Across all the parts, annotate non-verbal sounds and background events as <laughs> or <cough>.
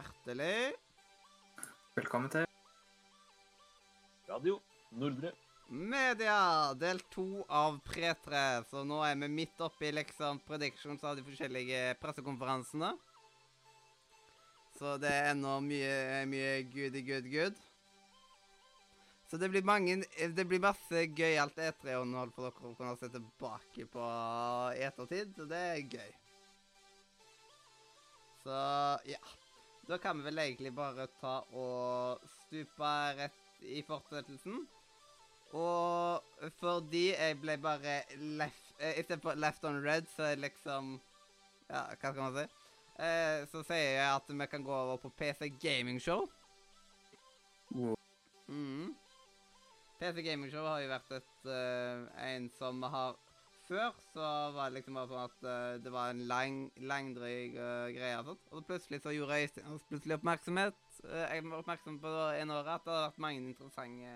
hjertelig Velkommen til Radio Nordre. Media, del to av Pre3. Så nå er vi midt oppi liksom predictions av de forskjellige pressekonferansene. Så det er ennå mye, mye good, good, good. Så det blir mange Det blir masse gøyalt E3-underhold for dere å kunne se tilbake på i ettertid, så det er gøy. Så ja. Da kan vi vel egentlig bare ta og stupe rett i fortsettelsen. Og fordi jeg ble bare left eh, Istedenfor left on red, så er liksom Ja, hva skal man si? Eh, så sier jeg at vi kan gå over på PC Gaming Show. Mm. PC Gaming Show har jo vært et uh, en som har Før så var det liksom bare sånn at uh, det var en lang, langdryg uh, greie. Og sånt. Og så plutselig så gjorde Øystein oss plutselig oppmerksomhet. Uh, jeg var oppmerksom på en år at det hadde vært mange interessante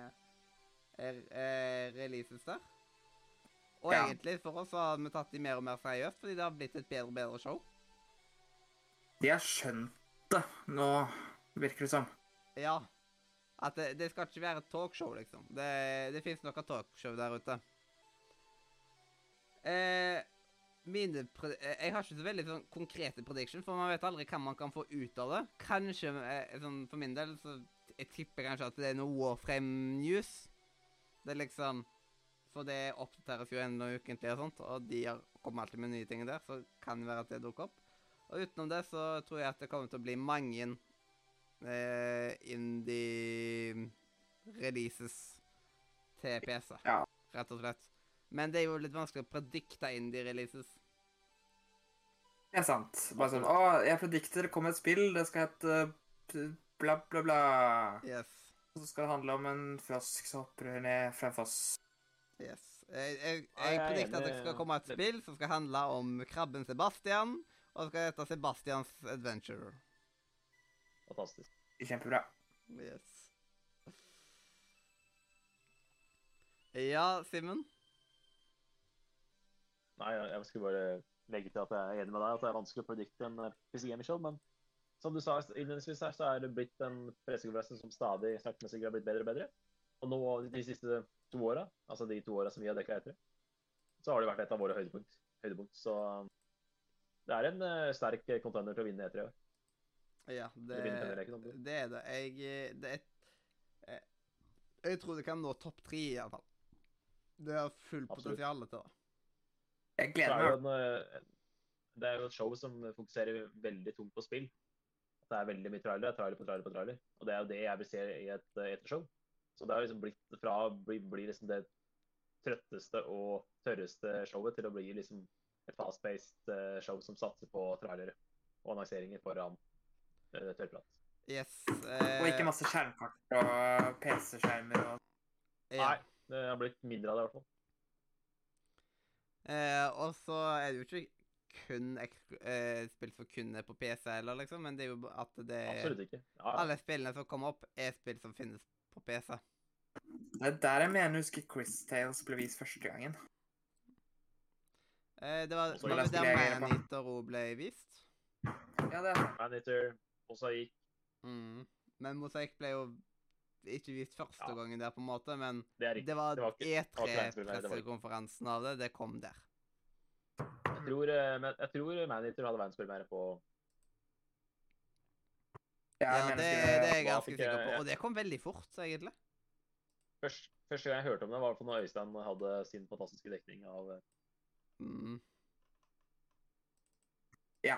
uh, releases der. Og Ja. egentlig for oss så har vi tatt de mer og mer seriøst, fordi det har blitt et bedre og bedre show. De har skjønt det nå, virker det som. Ja. At det, det skal ikke være et talkshow, liksom. Det, det fins noe talkshow der ute. Eh, mine eh, Jeg har ikke så veldig sånn konkrete prediction, for man vet aldri hva man kan få ut av det. Kanskje, eh, sånn for min del, så jeg tipper kanskje at det er noe Warframe News. Det er liksom For det oppdateres jo ennå ukentlig og sånt, og de kommer alltid med nye ting der, så kan det være at det dukker opp. Og utenom det så tror jeg at det kommer til å bli mange eh, indie releases til PC. Ja. Rett og slett. Men det er jo litt vanskelig å predikte indie releases. Det er sant. Bare sånn Å, jeg predikter det kommer et spill, det skal hete uh, bla, bla, bla. Yes. Og så skal det handle om en frosk som hopper ned fra en foss. yes. Jeg, jeg, jeg er predikter at det skal komme et spill som skal handle om krabben Sebastian, og det skal hete Sebastians Adventure. Fantastisk. Kjempebra. Yes. Ja, Simen? Nei, jeg skulle bare legge til at jeg er enig med deg at det er vanskelig å predikte en eh, PC Gaming Show, men som du sa innledningsvis her, så er det blitt en pressekonferanse som stadig snakkmessig har blitt bedre og bedre. Og nå de siste to åra, altså de to åra som vi har dekka etter, så har det vært et av våre høydepunkt. høydepunkt. Så det er en eh, sterk contender til å vinne E3 i år. Ja, det, det er det. Jeg eh, det er, jeg, Jeg tror det kan nå topp tre, iallfall. Det har full Absolutt. potensial til det. Jeg gleder er det, meg. jo en, eh, det er jo et show som fokuserer veldig tungt på spill. Det er veldig mye trailere, trailer på trailer på trailer. Og det er jo det jeg vil se i et ettershow. etershow. Så det har liksom blitt fra å bli, bli liksom det trøtteste og tørreste showet til å bli liksom et fast-paced eh, show som satser på trailere og annonseringer foran uh, tørrprat. Yes. Og ikke eh, masse skjermkart og PC-skjermer og ja. Nei, det har blitt mindre av det i hvert fall. Eh, og så er det jo ikke kun eh, spill som kun er på PC heller, liksom, men det er jo at det Absolutt ikke. Ja, ja. Alle spillene som kommer opp, er spill som finnes på PC. Det er der jeg mener jeg husker Chris Tales ble vist første gangen. Eh, det var, var det der. Maneater òg ble vist. Ja, det er. Maneater, Mosaikk Mm. Men Mosaikk ble jo ikke vist første Ja. gangen der, på en måte, men Det er det var var ikke- det var ikke verdensspill, nei, det var. E3-pressekonferansen av det. Det kom der. Jeg tror, eh, men jeg tror Maneater hadde verdenspremiere på Ja, Ja, det, det er jeg ganske sikker på. Og det kom veldig fort, egentlig. Først, Første gang jeg hørte om det, var når Øystein hadde sin fantastiske dekning av mm. Ja.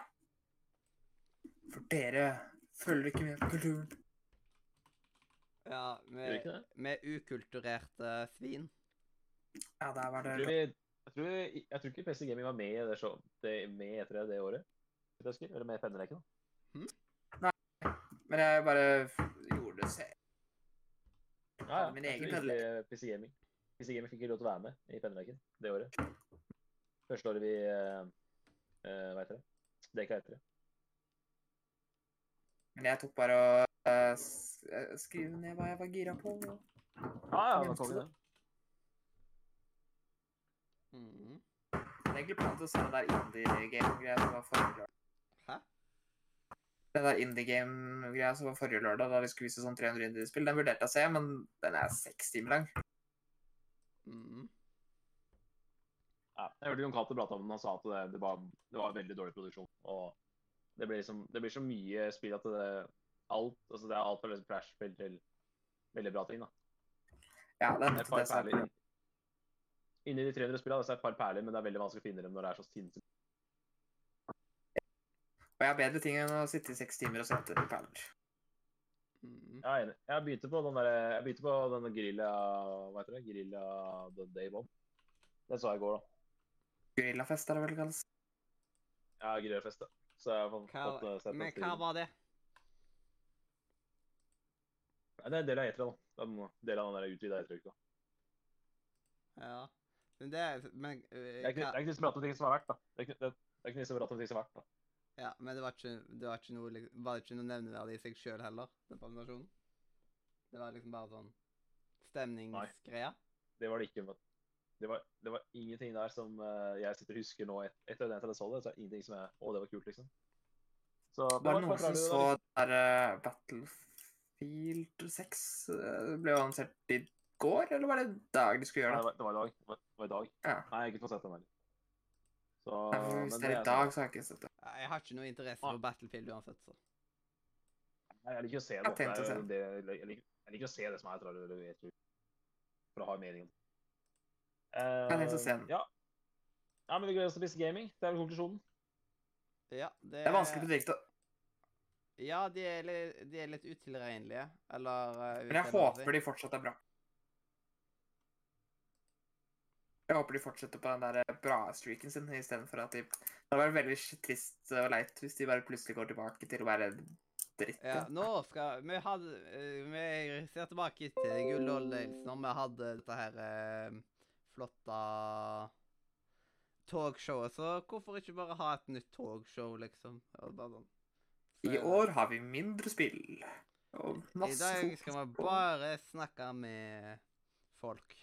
For dere følger ikke med på kulturen. Ja, med, det? med ukulturerte svin. Ja, der var Jeg tror, vi, jeg, tror, vi- jeg tror ikke PC Gaming var med i det, show, det med etter det året. Vet du hva jeg husker? Eller med Penneleken. Men jeg bare gjorde det selv. Ja, ja. Min egen ikke PC Gaming. PC Gaming fikk ikke lov til å være med i Penneleken det året. Første året vi uh, eh, Hva heter det? ikke etter det. Men jeg tok bare og uh, skrev ned hva jeg var gira på. Ja, ja, det kom det. Mm. Jeg hadde egentlig planen til å se det der indie-game-greia som var forrige lørdag. Hæ? Den der indie game-greia som var forrige lørdag, da vi skulle vise sånn 300 indie-spill, den vurderte jeg å se, men den er seks timer lang. Mm. Ja, jeg hørte Jon Cato prate om den, og sa at det, det, var, det var veldig dårlig produksjon. Og det blir, liksom, det blir så mye spill at det, alt, altså det er alt fra liksom flashspill til veldig bra ting. da. Ja, den, Det er et par perler. Inni de 300 spillene det er det et par perler, men det er veldig vanskelig å finne dem når det er så sinnssykt. Og jeg har bedre ting enn å sitte i seks timer og se etter perler. Mm. Jeg er enig. Jeg begynte på den der, jeg begynte på denne grilla Hva heter det? Grilla The Day Bomb. Den så jeg i går, da. Grillafest er det vel kalles. Ja, grillafest. Så jeg har fått, Hva, fått uh, sett men hva var det? Nei, Det er en del av etere, da. Det er en del av den der utvida eteruka. Ja. Men det er Men uh, Det er ikke det er ikke noe som om ting som er verdt, da. Det er ikke, det, det er ikke noe som prater om ting som er verdt, da. Ja, men det var ikke, det var ikke noe liksom, Var det ikke noe nevneverdig i seg sjøl heller, den presentasjonen? Det var liksom bare sånn stemningsgreie? Det var det ikke. Det var, det var ingenting der som uh, jeg sitter og husker nå et- etter den jeg så det. Så er det ingenting som er Å, det var kult, liksom. Så Var det noen som så der uh, Battlefield 6 uh, ble jo annonsert i går, eller var det i dag de skulle gjøre det Nei, det var i dag. Det var, det var i dag. Ja. Nei, jeg har ikke fått sett den heller. Så, Nei, for Hvis men det er i dag, så har jeg ikke sett det. Jeg har ikke noe interesse Ah. for Battlefield uansett, så. Nei, Jeg liker å se det. Jeg, Det er det, jeg, liker, jeg liker å se det som er etter det, vet du, for å ha meningen. har tenkt å se den. Eh, Ja. ja, men vi gleder oss til PC Gaming. Det er vel konklusjonen. Ja, det, Det er vanskelig å. Ja, de er, litt, de er litt utilregnelige. Eller uh, Men jeg håper de fortsatt er bra. Jeg håper de fortsetter på den der bra streaken sin, istedenfor at de Det hadde vært veldig trist og leit hvis de bare plutselig går tilbake til å være dritt. Ja, nå skal Vi hadde eh, Vi ser tilbake til Good når vi hadde dette her eh, flotte togshowet. Så hvorfor ikke bare ha et nytt togshow, liksom? Bare sånn. I år har vi mindre spill. Og I dag skal vi bare snakke med folk.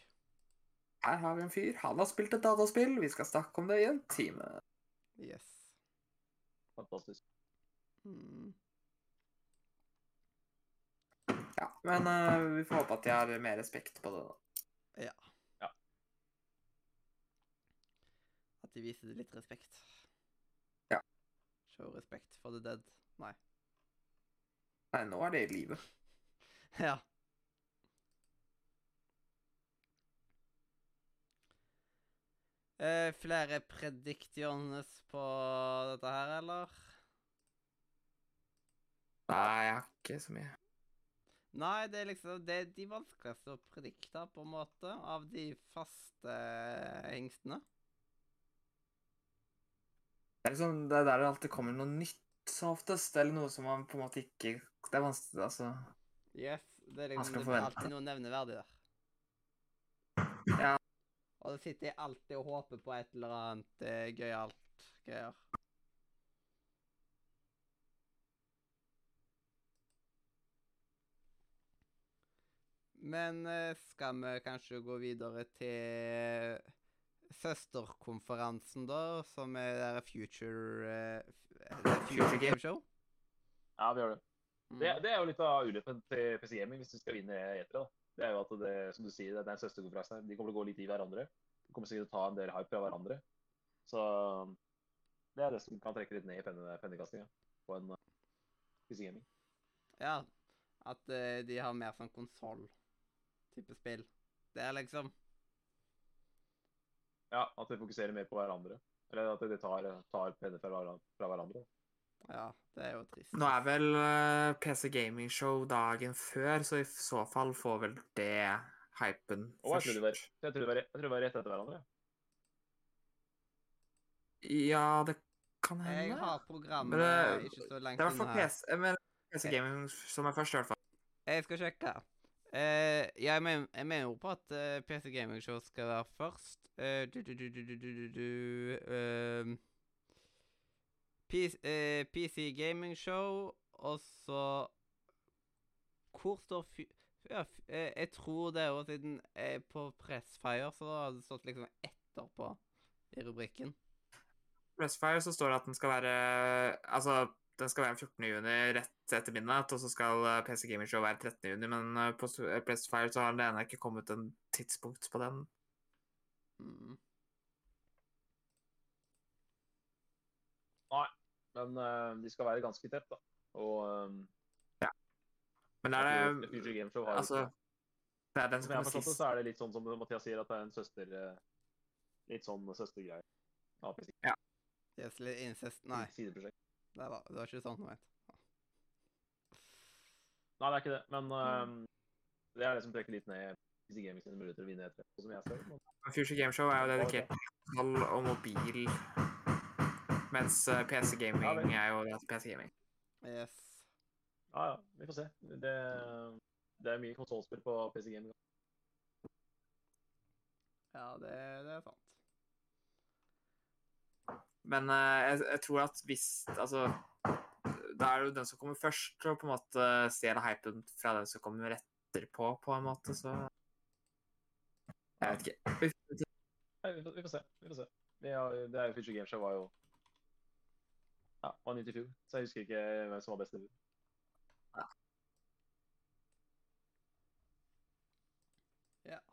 Her har vi en fyr. Han har spilt et dataspill. Vi skal snakke om det i en time. Yes. Fantastisk. Mm. Ja, Men uh, vi får håpe at de har mer respekt på det. da. Ja. ja. At de viser litt respekt. Ja. Show respect for the dead. Nei. Nei, nå er det i livet. <laughs> Ja. Eh, flere predictions på dette her, eller? Nei, jeg har ikke så mye. Nei, det er liksom Det er de vanskeligste å predikte, på en måte, av de faste hengstene. Det er liksom det er der det alltid kommer noe nytt som oftest, eller noe som man på en måte ikke Det er vanskelig, altså. Yes. Det er liksom det blir alltid noe nevneverdig der. Ja. Og da sitter jeg alltid og håper på et eller annet eh, gøyalt greier. Men eh, skal vi kanskje gå videre til søsterkonferansen, da, som er der Future eh, Future Game Show? Ja, vi gjør det. Mm. Det, det er jo litt av ulempen til PC Gaming hvis du skal vinne etere. da. Det er jo at det, som du sier, det er en søsterkonferanse. her. De kommer til å gå litt i hverandre. De kommer sikkert til å ta en del hype fra hverandre. Så det er det som kan trekke litt ned i penne, pennekastinga på en uh, PC Gaming. Ja, at uh, de har mer sånn konsoll-type spill. Det er liksom Ja, at de fokuserer mer på hverandre. Eller at de tar, tar penger fra, fra hverandre. Ja, det er jo trist. Nå er vel eh, PC Gaming Show dagen før, så i så fall får vel det hypen Og jeg tror var, først. jeg tror det var, jeg tror det var rett etter hverandre. Ja, det kan hende. Jeg har programmet Men det- ikke så langt Det er i hvert fall her. PC, eh, men PC Gaming som er først, i hvert fall. Jeg skal sjekke. Uh, jeg, men, jeg mener jo på at eh, uh, PC Gaming Show skal være først. Uh, du, du, du, ehm, PC, PC, Gaming Show, og så Hvor står fy... Ja, jeg tror det òg, siden jeg på Pressfire så da har det stått liksom etterpå i rubrikken. Pressfire så står det at den skal være Altså den skal være 14. juni rett etter midnatt, og så skal eh, PC Gamer Show være 13. juni, men eh, på eh, PlayStation 5 så har det ennå ikke kommet en tidspunkt på den. Mm. Men uh, de skal være ganske tett, da. Og um, Men er det Future Game Show har Altså, det er den Som jeg har forstått det, så er det litt sånn som Mathias sier, at det er en søster Litt sånn søstergreie. Ja, precis. Yes, incest Nei. Det var, det var ikke sånn ment. Nei, det er ikke det. Men um, det er det som trekker litt ned PC Gaming sine muligheter til å vinne etter. Som jeg ser Future Game Show er jo dedikert til konsoll og mobil, mens eh, PC Gaming er jo det PC Gaming. Yes. Ja, ja, vi får se. Det, det er mye konsollspill på PC Gaming. Ja, det, det er sant. Men eh, jeg, jeg tror at hvis Altså, da er det jo den som kommer først, og på en måte stjeler hypen fra den som kommer etterpå, på en måte, så Jeg vet ikke. Vi- Nei, vi, får, vi får se. Vi får se. Vi har, det er jo Future Game Show var jo Ja, var nytt i fjor, så jeg husker ikke hvem som var best i fjor. Ja.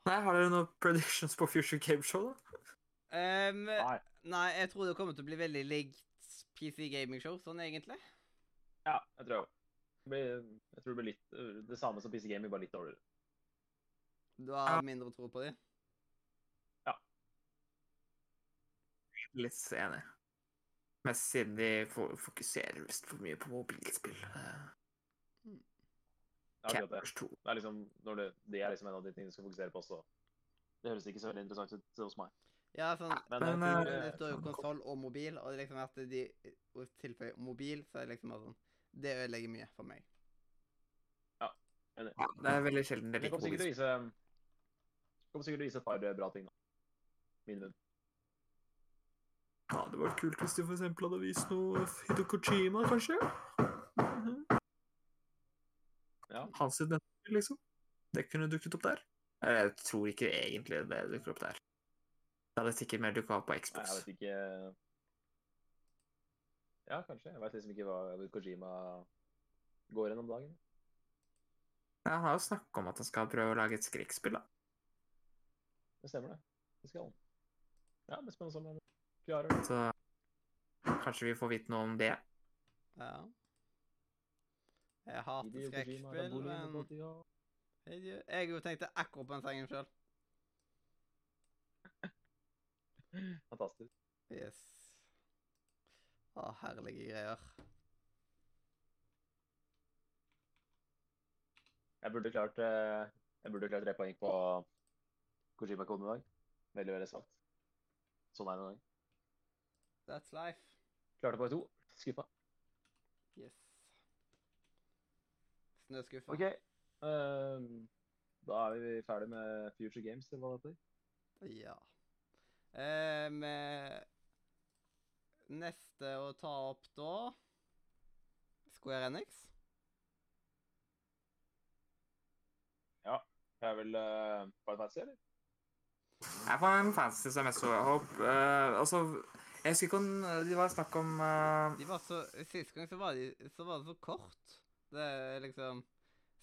Nei, har dere noen predictions på Future Game Show, da? Um, Nei. Nei, jeg tror det kommer til å bli veldig likt PC Gaming Show, sånn egentlig. Ja, jeg tror det. Det blir- Jeg tror det blir litt øh, det samme som PC Gaming, bare litt dårligere. Du har mindre tro på dem. Litt enig. Mest siden de fokuserer visst for mye på mobilspill. Eh, Ja, det. Det er liksom, når det, det er liksom en av de tingene du skal fokusere på, så det høres ikke så veldig interessant ut hos meg. Ja, sånn Men, Men, tror, eh, Det står jo konsoll og mobil, og det liksom at de tilføyer mobil, så er det liksom sånn Det ødelegger mye for meg. Ja, det er veldig sjelden det det liker til vise kommer sikkert til å vise et par eh, bra ting, da. Minimum. Ja, det var kult hvis de eksempel hadde vist noe Hito Kojima, kanskje? Mhm. Ja. Hans identitet, liksom. Det kunne dukket opp der. Jeg tror ikke egentlig det dukker opp der. Det hadde sikkert mer dukka opp på Nei, jeg vet ikke Ja, kanskje. Jeg vet liksom ikke hva Kojima går gjennom dagen. Ja, Han har jo snakket om at han skal prøve å lage et skrekkspill, da. Det stemmer, det. Det skal han. Ja, det blir spennende om han klarer det. Så kanskje vi får vite noe om det. Ja. Jeg hater skrekkspill, men jeg, jeg jo tenkte akkurat på den sangen sjøl. Fantastisk. Yes. Å, herlige greier. Jeg burde klart eh, Jeg burde klart tre poeng på Kojima-koden i dag. Veldig, veldig svakt. Sånn er det en dag. That's life. Klarte på to. Skuffa. Yes. Snøskuffa. OK. Um, da er vi ferdig med Future Games, eller hva det heter. Ja. Eh, med neste å ta opp da Square Enix. Det er vel uh, Final Fantasy, eller? Jeg får en fancy som jeg så håp. Uh, altså, jeg husker ikke om de var snakk om uh... De var så, Sist gang så var, de, så var det så kort. Det er liksom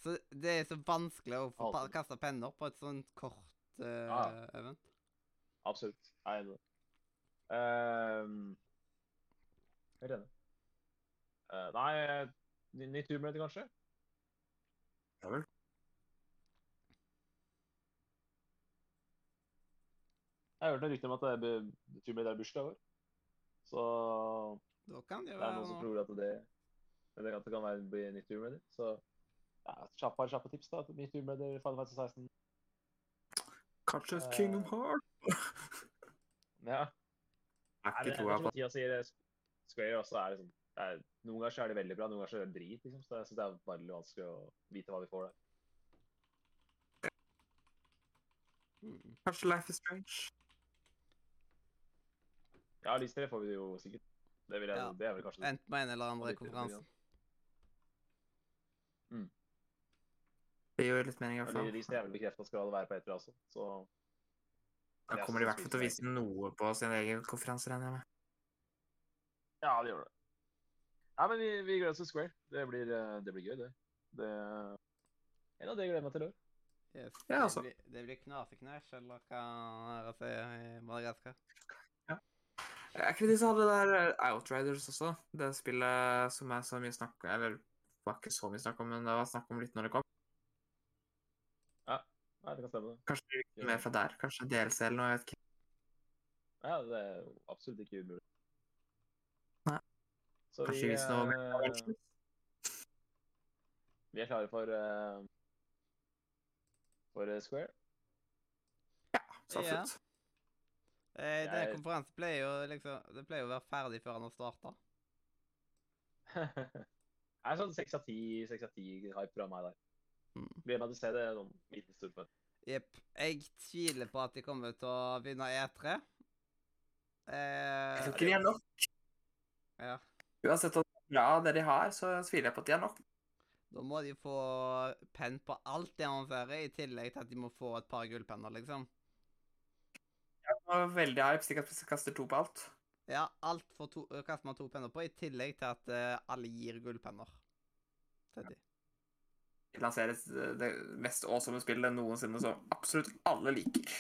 så Det er så vanskelig å få kaste penner på et sånt kort uh, Ja. event. Absolutt. Jeg er enig i det. Ehm, Helt enig. Eh, nei, ny- nytt Raider, kanskje? Ja vel. Jeg hørte rykter om at det er Raider er bursdag i år. Så Da kan det det er noen som tror at det, det, at det kan være bli nytt Tomb Så ja, et kjappe tips. da. Nytt i Final Fantasy 16. Kanskje uh, Kingdom Heart? <laughs> Ja. Er Nei, men jeg på tror sier Square også er liksom er, Noen ganger så er det veldig bra, noen ganger så er det drit. liksom. Så jeg synes det er veldig vanskelig å vite hva vi får der. Mm. Kanskje Life is Strange? Ja, de tre får vi jo sikkert. Det, vil jeg, Ja. det er vel kanskje det. Enten med en eller andre Litt- Mm. Det gjør litt mening i hvert fall. De tre er vel bekreftet at skal være på etter også. Så Da kommer de i hvert fall til å vise noe på sin egen konferanse, regner jeg med. ja, det gjør det. Nei, men vi, vi gleder oss til Square. Det blir, eh, det blir gøy, det. det en av det jeg gleder meg til i år. Yes. Ja, altså. Det blir, det blir knaseknæsj, eller hva er det å si i Madagaskar? Er ikke de som hadde det der eh, Outriders også? Det spillet som er så mye snakk Eller det var ikke så mye snakk om, men det var snakk om litt når det kom. Det kan stemme. Kanskje det gikk mer fra der. Kanskje DLC eller noe. jeg vet ikke. Ja, det er absolutt ikke umulig. Nei. Så vi, Kanskje vise noe mer. eh, vi er klare for uh, for Square. Square. Så Ja. absolutt. Eh, denne Jeg- konferansen pleier jo liksom Det pleier jo å være ferdig før han har starta. Det <laughs> er sånn seks av ti hype fra meg der. Mm. Gleder meg til å se det sånn liten stund. Jepp. Jeg tviler på at de kommer til å vinne E3. Eh, Jeg tror ikke de er nok. ja. Uansett hvor bra det de har, så tviler jeg på at de er nok. Da må de få penn på alt de annonserer, i tillegg til at de må få et par gullpenner, liksom. Jeg er veldig hype, hvis de kaster to på alt. Ja, alt to, kaster man to penner på, i tillegg til at eh, alle gir gullpenner til de. De lanserer det mest awesome spillet noensinne som absolutt alle liker.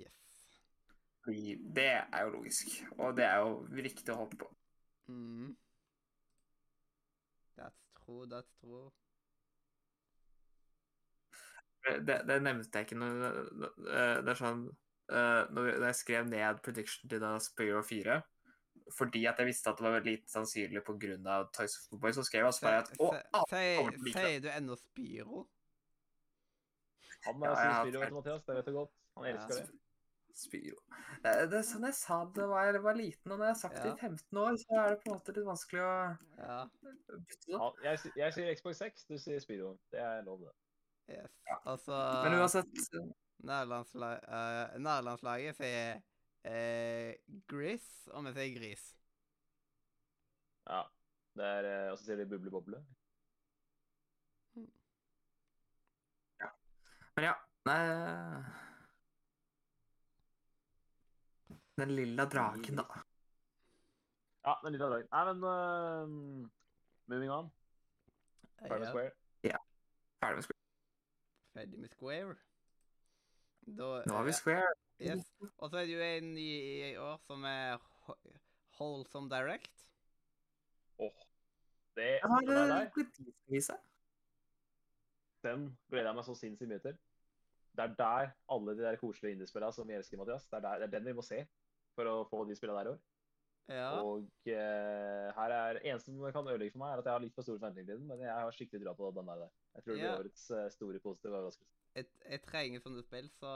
Yes. Det er jo logisk, og det er jo riktig å håpe på. Mm. That's true, that's true. Det, det nevnte jeg ikke når Det er sånn eh, Når jeg skrev ned prediction til da Spyro 4 fordi at jeg visste at det var lite sannsynlig pga. Toys of Footboy, så skrev jeg også bare at å, alle. Sier du ennå Spyro? Han er ja, sin Spyro, vet du, Mathias. Det vet du godt. Han Ja, elsker det. Spyro. Det, det er sånn jeg sa det da jeg var liten, og når jeg har sagt det i 15 år, så er det på en måte litt vanskelig å Ja. bytte det. Jeg, jeg sier Xbox 6, du sier Spyro. Det er lov, det. Yes. Altså Men uansett Nærlandsla- uh, Nærlandslaget sier eh, Gris, og vi sier Gris. Ja. Det er, eh, og så sier de Buble Boble. Men ja. Nei Den lilla draken, da. Ja, den lille dragen. Nei, men uh, Moving on. Ferdig med Ja, Ferdig med Square. Ferdig med Square. Da, Nå har vi Square. Yes. <laughs> Og så er det jo en ny i år som er Ho- Direct. Åh. Det, Jeg har er der, den gleder jeg meg så sinnssykt mye til. Det er der alle de der koselige indiespillene som vi elsker, Mathias, det er, der, det er den vi må se for å få de spillene der i år. Ja. Og eh, her er eneste som kan ødelegge for meg, er at jeg har litt for store forventninger til den, men jeg har skikkelig trua på den der. der. Jeg tror det blir Ja. årets eh, store positive overraskelse. Jeg, jeg trenger sånne spill, så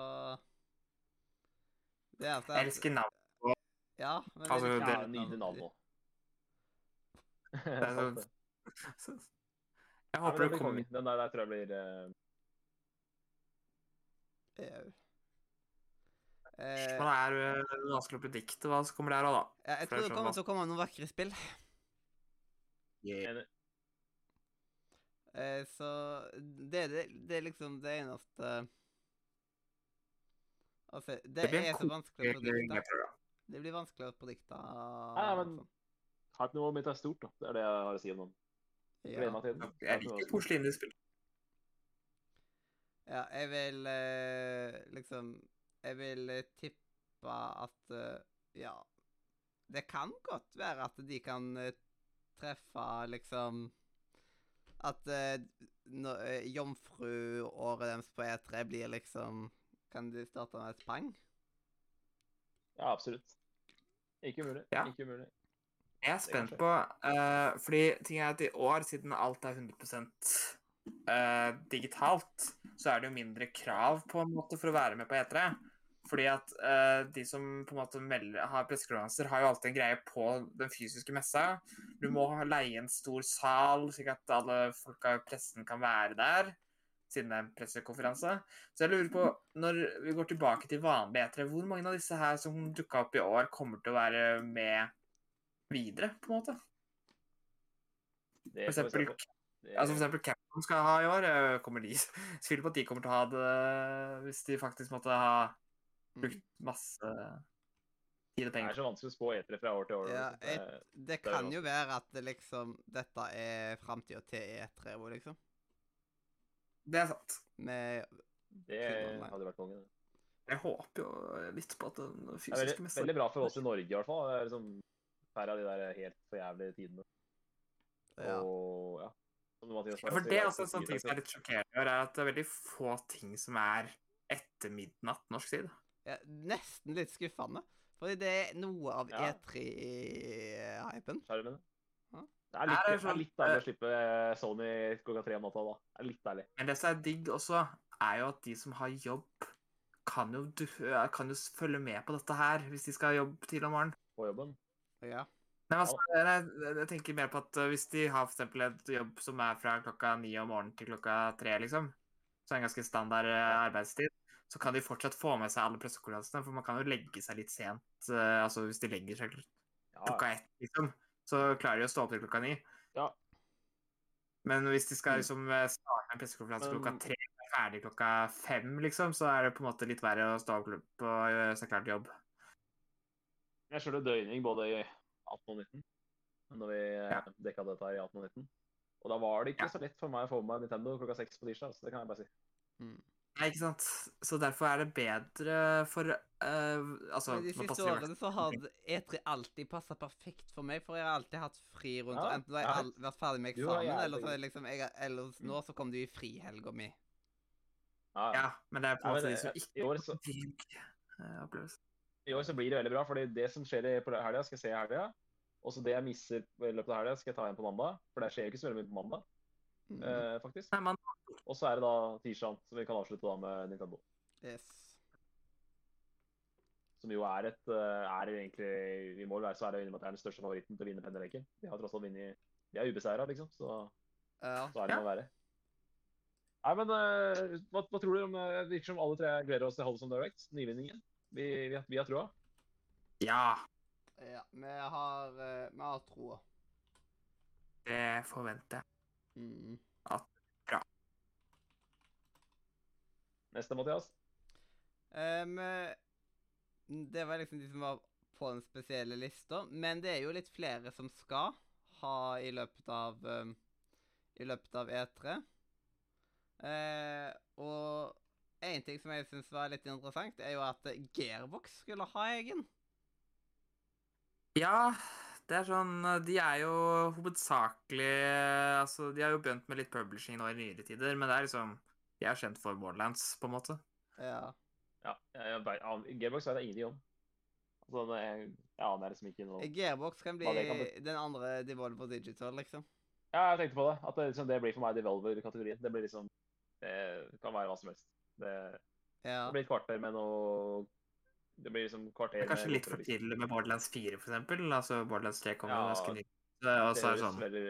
Det er det Jeg elsker navn. Ja, men Altså, det er <laughs> Ja, litt kult nydelig navn nå. er. Jeg håper det det kommer. Den der, der tror jeg blir eh. Man Eh, er øh, vanskelig å predikte hva som kommer der òg, da. ja, jeg tror det det er kommer til å komme noen vakre spill. Eh, så det, det, det er liksom det eneste Altså, det, Det er så vanskelig å produkte. Det blir vanskelig å produkte. Ja, men- sånn. Hype-nivået mitt er stort, da. Det er det jeg har å si om den. Gleder meg til den. Jeg liker koselige indiespill. ja, jeg vil eh, liksom Jeg vil eh, tippe at eh, Ja. Det kan godt være at de kan treffe liksom At uh, jomfruåret deres på E3 blir liksom Kan de starte med et pang? Ja, absolutt. Ikke umulig. Ja. Ikke umulig. Jeg er spent på uh, Fordi ting er at i år, siden alt er 100 uh, digitalt, så er det jo mindre krav på en måte for å være med på E3. Fordi at uh, de som på en måte melder, har pressekonferanser, har jo alltid en greie på den fysiske messa. Du må leie en stor sal, slik at alle folka i pressen kan være der. Siden det er en pressekonferanse. Så jeg lurer på, når vi går tilbake til vanlig E3, hvor mange av disse her som dukka opp i år, kommer til å være med videre, på en måte? For eksempel. Det- altså for eksempel Capcom skal ha i år. eh, Kommer de <laughs> Tviler på at de kommer til å ha det hvis de faktisk måtte ha Mm. brukt masse Tid og penger. Det er så vanskelig å spå etere fra år til år. Ja, et, Det- Det kan jo- være at det liksom Dette er framtida til E3, hvor liksom. Det er sant. Med Det hadde vært konge. det. Jeg håper jo litt på at den Det er fysiske veldig, mesteren veldig bra for oss i Norge, i hvert fall. Liksom færre av de der helt for jævlige tidene. ja. Og ja. Mathias Ja, for det er er også en sånn ting som er litt sjokkerende, er at det er veldig få ting som er etter midnatt norsk tid. ja. Nesten litt skuffende. Fordi det er noe av Ja. E3-hypen. skjermene. Ja. Det er litt, Er det sånn, er litt deilig å slippe Sony klokka tre om natta, da. Det er litt deilig. Men det som er digg også, er jo at de som har jobb, kan jo, kan jo følge med på dette her hvis de skal ha jobb tidlig om morgenen. På jobben. Ja. Nei, altså, jeg, jeg tenker mer på at hvis de har eksempel et jobb som er fra klokka ni om morgenen til klokka tre, liksom, så er det en ganske standard arbeidstid, så kan de fortsatt få med seg alle pressekonferansene, for man kan jo legge seg litt sent. altså hvis de legger seg klokka ett, liksom, så klarer de å stå opp til klokka ni. Ja. Men hvis de skal Mm. liksom uh, starte en pressekonferanse Men- klokka tre, og er ferdig klokka fem, liksom, så er det på en måte litt verre å stå opp og gjøre seg klar til jobb. Jeg skjønner døgning både i 18 og 19, når vi Ja. ja. dekka dette her i 18 og 19. Og da var det ikke Ja. så lett for meg å få med meg Nintendo klokka seks på tirsdag. Så det kan jeg bare si. Mm. Nei, ikke sant? Så derfor er det bedre for uh, Altså de siste årene så har E3 alltid passa perfekt for meg, for jeg har alltid hatt fri rundt. Ja, og Enten har jeg ja. all, vært ferdig med eksamen, eller så er liksom jeg, Ellers nå så kom du i frihelga mi. Ja, ja. Ja, men det er på en måte de som ikke i år så- eh. I år så blir det veldig bra, for det som skjer på helga, skal jeg se i helga. Og så det jeg misser i løpet av helga, skal jeg ta igjen på mandag. For det skjer jo ikke så veldig mye på mandag. Eh, faktisk. Nei, man, Og så er det da tirsdag, som vi kan avslutte da med Nintendo. Yes. Som jo er et eh, er egentlig Vi I være så er det innrømme at det er den største favoritten til å vinne penneleken. De har tross alt vunnet De er ubeseira, liksom, så, Ja. så er det Ja. å være. Nei, men uh, hva, hva tror du om eh, Det virker som alle tre gleder oss til Holds on Direct, nyvinningen. Vi, vi, vi har trua. ja, ja. Vi har, vi har troa. det forventer jeg. Mm. Neste, Mathias. Um, det var liksom de som var på den spesielle lista, men det er jo litt flere som skal ha i løpet av um, I løpet av E3. Eh, og en ting som jeg syns var litt interessant, er jo at Gearbox skulle ha egen. Ja, det er sånn De er jo hovedsakelig Altså, de har jo begynt med litt publishing nå i nyere tider, men det er liksom De er kjent for Borderlands, på en måte. Ja. Ja, Gearbox vet jeg ingenting om. Altså, jeg, jeg aner liksom ikke noe Gearbox kan bli kan bli den andre Devolver Digital, liksom. Ja, jeg tenkte på det. At det, liksom, det blir for meg Devolver-kategorien. Det blir liksom Det kan være hva som helst. Det, Ja. det blir et kvarter med noe Det blir liksom kvarter er kanskje med litt for tidlig med Borderlands 4, for eksempel. Altså, Borderlands 3 kommer jo Ja, ganske nytt. Og så er det sånn veldig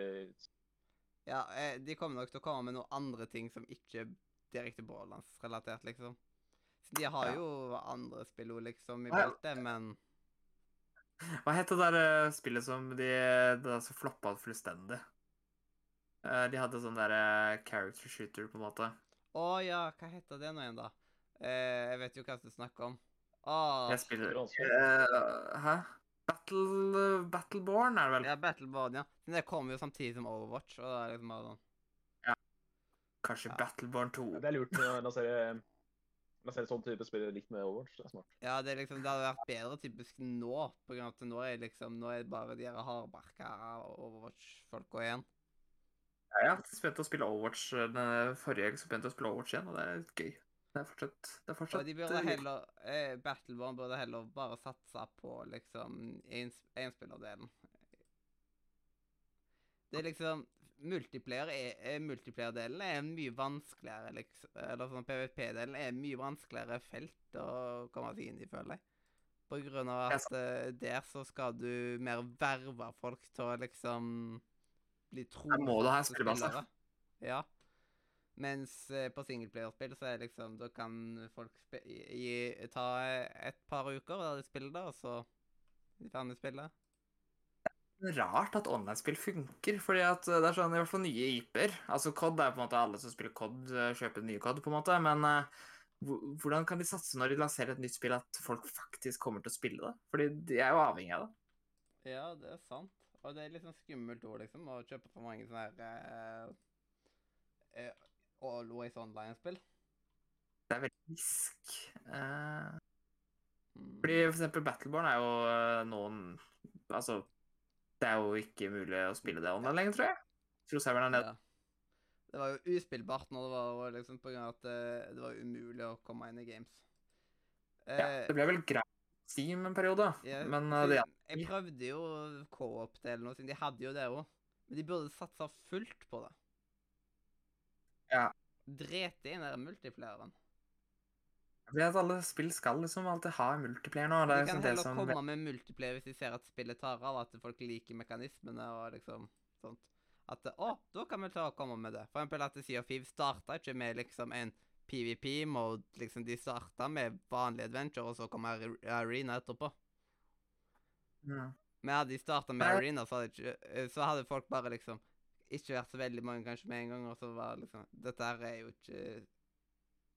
Ja, eh, de kommer nok til å komme med noen andre ting som ikke er direkte Borderlands-relatert, liksom. De har Ja. jo andre spill liksom, i ja. beltet, men Hva het det der eh, spillet som de det der som floppa fullstendig? Eh, de hadde sånn der eh, character shooter, på en måte. Å ja, hva heter det nå igjen, da? Eh, jeg vet jo hva du snakker om. Å, Jeg spiller. Eh, Hæ? Battle, Battleborn er det vel? ja, Battleborn, ja. Men det kommer jo samtidig som Overwatch, og det er liksom bare sånn Ja. Kanskje Ja. Battleborn 2. Det er lurt å lansere lansere sånn type spill likt med Overwatch. Det er smart. Ja, det er liksom, det hadde vært bedre typisk nå, på grunn av at nå er liksom, nå er det bare de her hardbarka Overwatch-folka igjen. Ja, jeg har spent å spille Overwatch eh, den forrige gang så begynte jeg å spille Overwatch igjen, og det er gøy. Det er fortsatt, det er Og fortsatt de burde eh, heller, eh, Battleborn burde heller bare satse på liksom ens- enspillerdelen. Det er liksom Multiplayer er, er multiplayer-delen er mye vanskeligere, liksom. Eller sånn PVP-delen er mye vanskeligere felt å komme seg inn i, føler jeg. På grunn av at eh, der så skal du mer verve folk til å liksom bli en trofaste spillere. Ja. Mens eh, på singleplayerspill så er liksom Da kan folk gi, ta et par uker der de spiller det, og så er de ferdig Det spillet. rart at online-spill funker, fordi at eh, det er sånn, i hvert fall nye IP-er. Altså COD er på en måte alle som spiller COD, eh, kjøper nye COD, på en måte, men hvordan kan de satse når de lanserer et nytt spill, at folk faktisk kommer til å spille det? Fordi de er jo avhengig av det. Ja, det er sant. Og det er litt sånn skummelt ord, liksom, å kjøpe for mange sånne her eh, eh, Always Online-spill. Det er veldig risk. Eh, Mm. fordi for eksempel Battleborn er jo eh, noen Altså, det er jo ikke mulig å spille det online lenger, tror jeg. Tror serveren er nede. Ja. Det var jo uspillbart når det var liksom på grunn av at eh, det var umulig å komme inn i games. Ja, Eh, det ble vel greit Steam en periode, ja, men for ja. Jeg prøvde jo co-op-delen og de hadde jo det òg. Men de burde satsa fullt på det. Ja. Drete inn den multiplayeren. Det at alle spill skal liksom alltid ha multiplayer nå. Det De kan liksom heller som komme med multiplayer hvis de ser at spillet tar av, at folk liker mekanismene og liksom sånt. At å, da kan vi ta og komme med det. For eksempel at Sea of Thieves starta ikke med liksom en PVP-mode. Liksom de starta med vanlig adventure, og så kom Arena etterpå. Ja. Men hadde de starta med Arena, så hadde, ikke, eh, så hadde folk bare liksom ikke vært så veldig mange kanskje med en gang, og så var liksom Dette her er jo ikke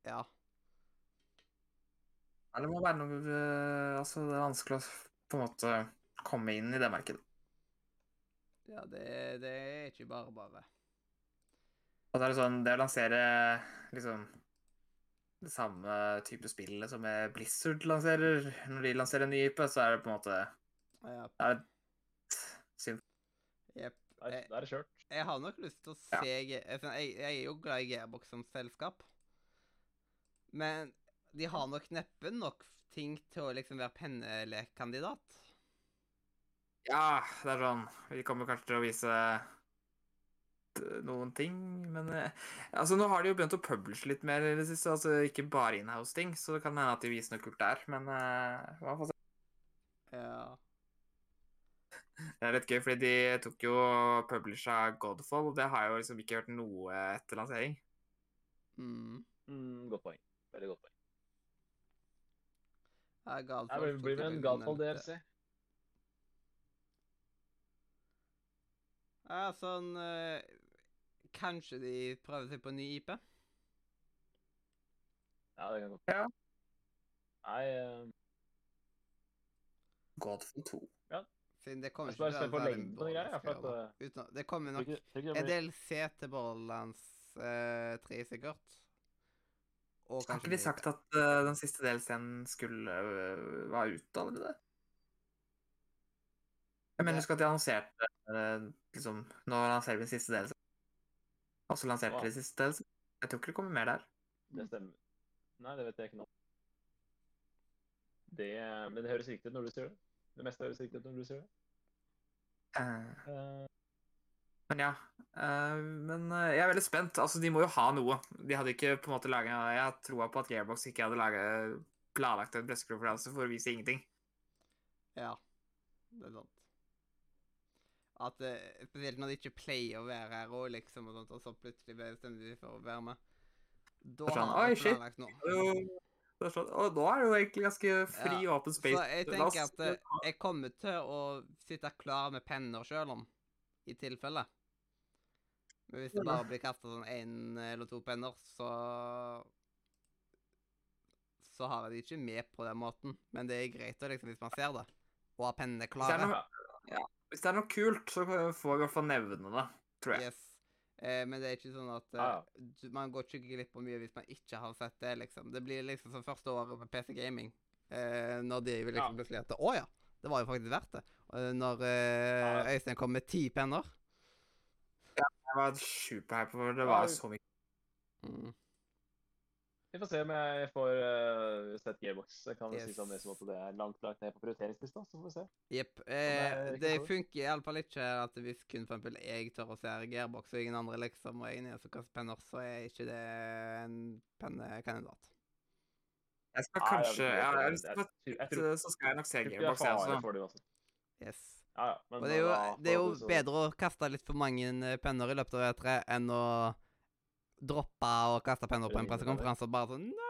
Ja. Ja, Det må være noe eh, Altså, det er vanskelig å på en måte komme inn i det markedet. Ja, det, det er ikke bare bare. Og så er det sånn Det å lansere liksom det samme type spillet som eh, Blizzard lanserer Når de lanserer en ny IP, så er det på en måte Ja. det er synd. Jepp. Er, da er det kjørt. Jeg har nok lyst til å se altså, jeg, jeg er jo glad i Gearbox som selskap. Men de har nok neppe nok ting til å liksom være pennelekkandidat. Ja, det er sånn Vi kommer kanskje til å vise noen ting, men eh, Altså, nå har de jo begynt å publishe litt mer i det siste, altså ikke bare inhouse-ting, så det kan hende at de viser noe kult der, men uh, hva får se. Ja. Det er litt gøy, fordi de tok jo publisha Godfall, og det har jeg jo liksom ikke hørt noe etter lansering. Mm. Mm, godt poeng. Veldig godt poeng. Ja, Godfall det blir vel en Godfall. DLC. Ja, sånn eh, Kanskje de prøver seg på en ny IP? Ja, det kan godt Ja. Nei, uh... Godfall 2. Siden det kommer se til å være lengden på de greiene. for at, dårlig Uten, Det kommer nok ikke- ikke en del DLC til Borderlands eh, 3, sikkert. Og Har ikke vi sagt at uh, den siste delscenen skulle uh, være ute allerede? Jeg mener husk at de annonserte uh, liksom Nå lanserer vi den siste delsen. Og så lanserte de siste delsen. Jeg tror ikke det kommer mer der. Det stemmer. Nei, det vet jeg ikke nå. Det, men det høres riktig ut når du sier det. Det meste høres riktig ut når du sier det. Uh, uh. men ja. eh, men jeg er veldig spent. Altså, de må jo ha noe. De hadde ikke på en måte laget Jeg har troa på at Gearbox ikke hadde laget, planlagt en pressekonferanse for å vise ingenting. Ja, det er sant. At Spesielt når de ikke pleier å være her og liksom, og sånt, og så plutselig bestemmer de for å være med. Da sånn, har «Oi, de shit!» planlagt noe. Det er sånn, og nå er det jo egentlig ganske fri, Ja, open space. Så jeg tenker at eh, jeg kommer til å sitte klar med penner sjøl om, i tilfelle. Men hvis det bare blir kasta sånn én eller to penner, så Så har jeg det ikke med på den måten. Men det er greit liksom, hvis man ser det, og har pennene Hvis det er klare. ja. hvis det er noe kult, så får jeg i hvert fall nevne det, tror jeg. Yes. Eh, men det er ikke sånn at eh, Ja, ja. man går ikke glipp av mye hvis man ikke har sett det, liksom. Det blir liksom som første året med PC Gaming. Eh, når de vil liksom Ja. plutselig at Å ja, det var jo faktisk verdt det. Når eh, Ja. Øystein kom med ti penner. Jeg var superhype for det var vi- så mye. Mm. Vi får se om jeg får uh, sett Gearbox. Jeg kan yes. si sånn som at det er langt lagt ned på prioriteringslista, så får vi se. Jepp. Eh, det, det funker iallfall ikke at hvis kun for eksempel jeg tør å se Gearbox, og ingen andre liksom og i som kaster penner, så er ikke det en pennekandidat. Jeg skal kanskje ja, jeg- jeg- jeg- jeg Så skal jeg nok se Jeg Gearbox, jeg også. Yes. Ja, ja. Men Og det er jo, det er jo bedre å kaste litt for mange eh, penner i løpet av E3 enn å droppe å kaste penner på en pressekonferanse og bare sånn No!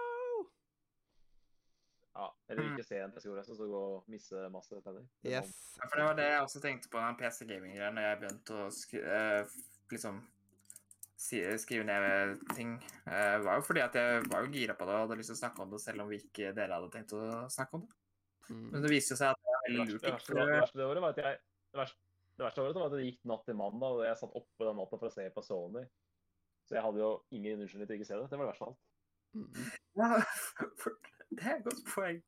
Ja, eller Mm. ikke se en pressekonferanse, så gå og misse masse penner. Er Yes. Ja, for det var det jeg også tenkte på den PC Gaming-greia, når jeg begynte å skri uh, liksom si- skrive ned ting, Uh, var jo fordi at jeg var jo gira på det og hadde lyst til å snakke om det, selv om vi ikke dere hadde tenkt å snakke om det. Mm. Men det viste jo seg at det var veldig lurt. det, verste, det, verste det året var at jeg det verste, det verste året var at det gikk natt til mandag, og jeg satt oppe den natta for å se på Sony. Så jeg hadde jo ingen unnskyldning til ikke å se det. Det var det verste av alt. Mm. ja, <laughs> det er et godt poeng.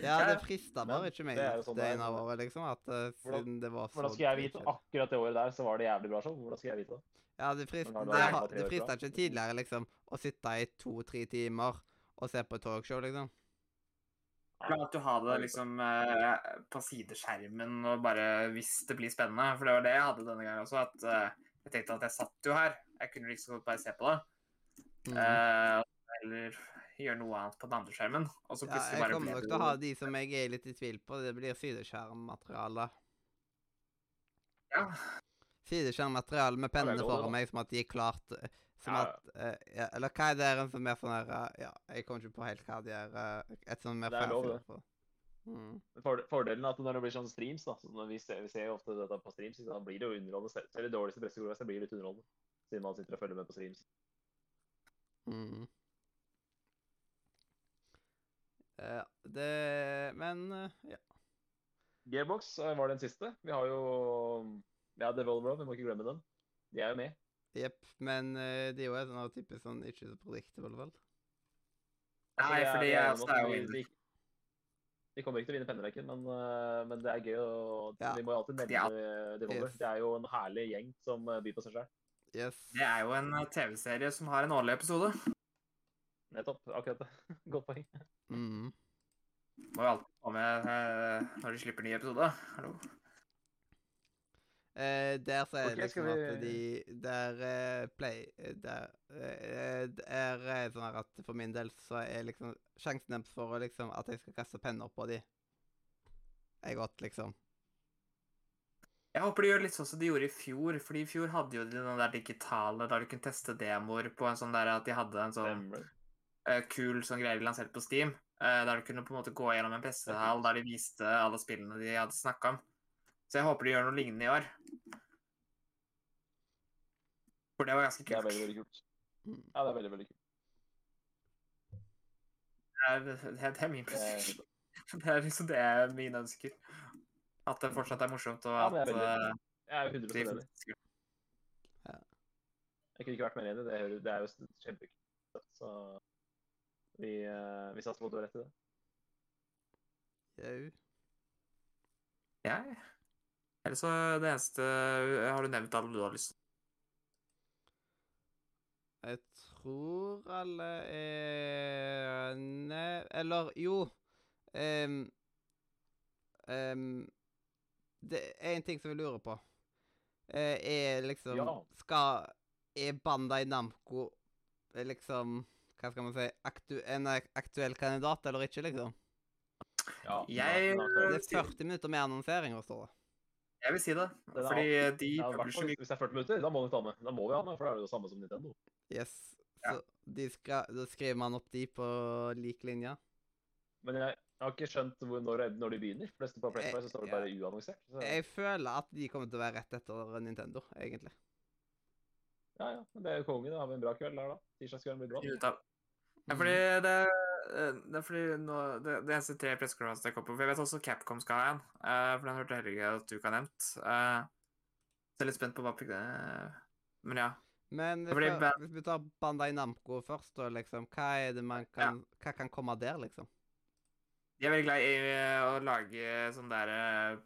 Ja, det frista bare ikke meg det er jo sånn det er. ene året, liksom. At eh, Hvordan- det var så Hvordan skal jeg vite? Akkurat det året der så var det jævlig bra show. Hvordan skal jeg vite det? Ja, det har- frista ikke tidligere, liksom, å sitte i to-tre timer og se på talkshow, liksom. Ja, at du ha det liksom eh, på sideskjermen og bare hvis det blir spennende. For det var det jeg hadde denne gangen også. At eh, jeg tenkte at jeg satt jo her. Jeg kunne liksom godt bare se på det. Mm. Uh, eller gjøre noe annet på den andre skjermen. Og så plutselig ja, jeg bare kommer nok til å ha de som jeg er litt i tvil på. Det blir sideskjermmateriale. ja. Sideskjermmateriale med pennene foran meg, som at de er klart eh, Som Ja, at uh, ja, Eller hva er det som er sånn her uh, Ja, jeg kommer ikke på helt hva de er uh, Et sånn mer Det er lov, det. Mm. Fordelen er at når det blir sånn streams, da, så når vi, ser, vi ser jo ofte dette på streams, så da blir det jo underholdende. Selv det de dårligste pressekonferansene blir litt underholdende. Siden man sitter og følger med på streams. Mm. Ja, det Men eh, ja. Gearbox eh, var den siste. Vi har jo Ja, Devolver, vi må ikke glemme dem. De er jo med. Jepp. Men de det er jo et sånn typisk sånn ikke så predictable, vel? Altså, Nei, for fordi jeg jeg er er jo de kommer ikke til å vinne pennerekken, men, eh, men det er gøy Og, Ja. Vi må jo alltid De ja. Devolver. Yes. Det er jo en herlig gjeng som eh, byr på seg sjøl. Yes. Det er jo en eh, TV-serie som har en årlig episode. Nettopp. Akkurat det. <laughs> Godt poeng. Mm. Må jo alltid komme med når de slipper ny episode. Hallo. Eh, der så er Ok, det liksom vi... at de Der eh, play eh, Der eh, er eh, sånn her at for min del så er liksom sjansen deres for liksom at jeg skal kaste penner på de er godt, liksom. Jeg håper de gjør litt sånn som de gjorde i fjor. fordi i fjor hadde jo de den der digitale der du kunne teste demoer på en sånn der at de hadde en sånn eh, kul sånn greie de lanserte på Steam. uh, der du kunne på en måte gå gjennom en pressehall der de viste alle spillene de hadde snakka om. Så jeg håper de gjør noe lignende i år. For det var ganske kult. Det er veldig, veldig kult. Ja, det er veldig, veldig kult. Det er, det er, det er min Det er, prestasjon. <laughs> Det er liksom det mine ønsker. At det fortsatt er morsomt, og at ja, jeg er eh, jeg er jo 100 enig. Ja. Jeg kunne ikke vært mer enig. Det er, det er jo kjempekult. Så vi, eh, vi satser på at du har rett i det. Jau. Ja. Ellers så det eneste Har du nevnt alle du har lyst til? Jeg tror alle er Nei Eller jo um, um, Det er en ting som jeg lurer på. Uh, er liksom Ja. Skal Er Bandai Namco eh, liksom Hva skal man si aktu, En aktuell kandidat eller ikke, liksom? Ja, Jeg- Det er 40 minutter med annonseringer, står det. Jeg vil si det. Den Fordi Fordi de publisher mye hvis det er 40 minutter, da må vi ta med. Da må vi ha med, for da er det det samme som Nintendo. Yes. Ja. Så de skal, da skriver man opp de på lik linje. Men jeg, jeg har ikke skjønt hvor, når, når de begynner. For det på Pressfire så står det Ja. bare uannonsert. Så, Jeg føler at de kommer til å være rett etter Nintendo, egentlig. ja, ja, men det er jo konge. Da har vi en bra kveld der, da. Tirsdagskvelden blir bra. Ja, fordi Mhm. det, eh, det er fordi nå, det, det eneste tre pressekonferansene jeg kom på For jeg vet også Capcom skal ha en. Uh, for den hørte jeg heller ikke at du ikke har nevnt. Uh, så jeg er litt spent på hva det Men ja. Men Fordi vi, hvis vi tar Bandai Namco først, da, liksom, hva er det man kan Hva kan komme der, liksom? De er veldig glad i eh, å lage sånn der eh,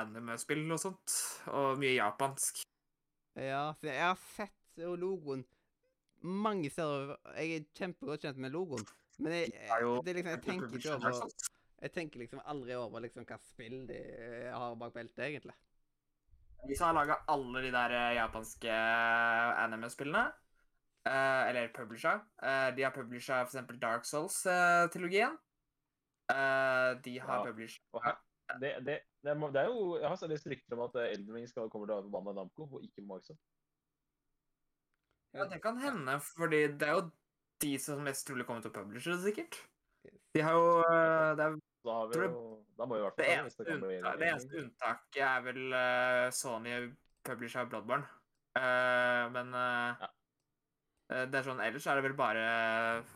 anime-spill og sånt. Og mye japansk. Ja, for jeg har sett logoen mange steder. Jeg er kjempegodt kjent med logoen. Men jeg, jeg, det liksom, jeg tenker ikke over Jeg tenker liksom aldri over liksom hva spill de eh, har bak beltet, egentlig. De som har laga alle de der eh, japanske eh, anime-spillene, eh, eller publisha eh, De har publisha f.eks. Dark Souls-trilogien. Eh, de har Ja. publisha Og her, det, det, det, er, det er jo Jeg har sett litt rykter om at Elden Ring skal kommer til å være på Bandai Namco, og ikke på Microsoft. Ja, det kan hende, fordi det er jo de som mest trolig kommer til å publishe det, sikkert. De har jo eh, Det, er, Da, har vi jo, da må vi i hvert det, fall det eneste, det unntak, det eneste unntaket er vel uh, Sony publisher Bloodborne. Uh, men uh, Ja. det er sånn, ellers er det vel bare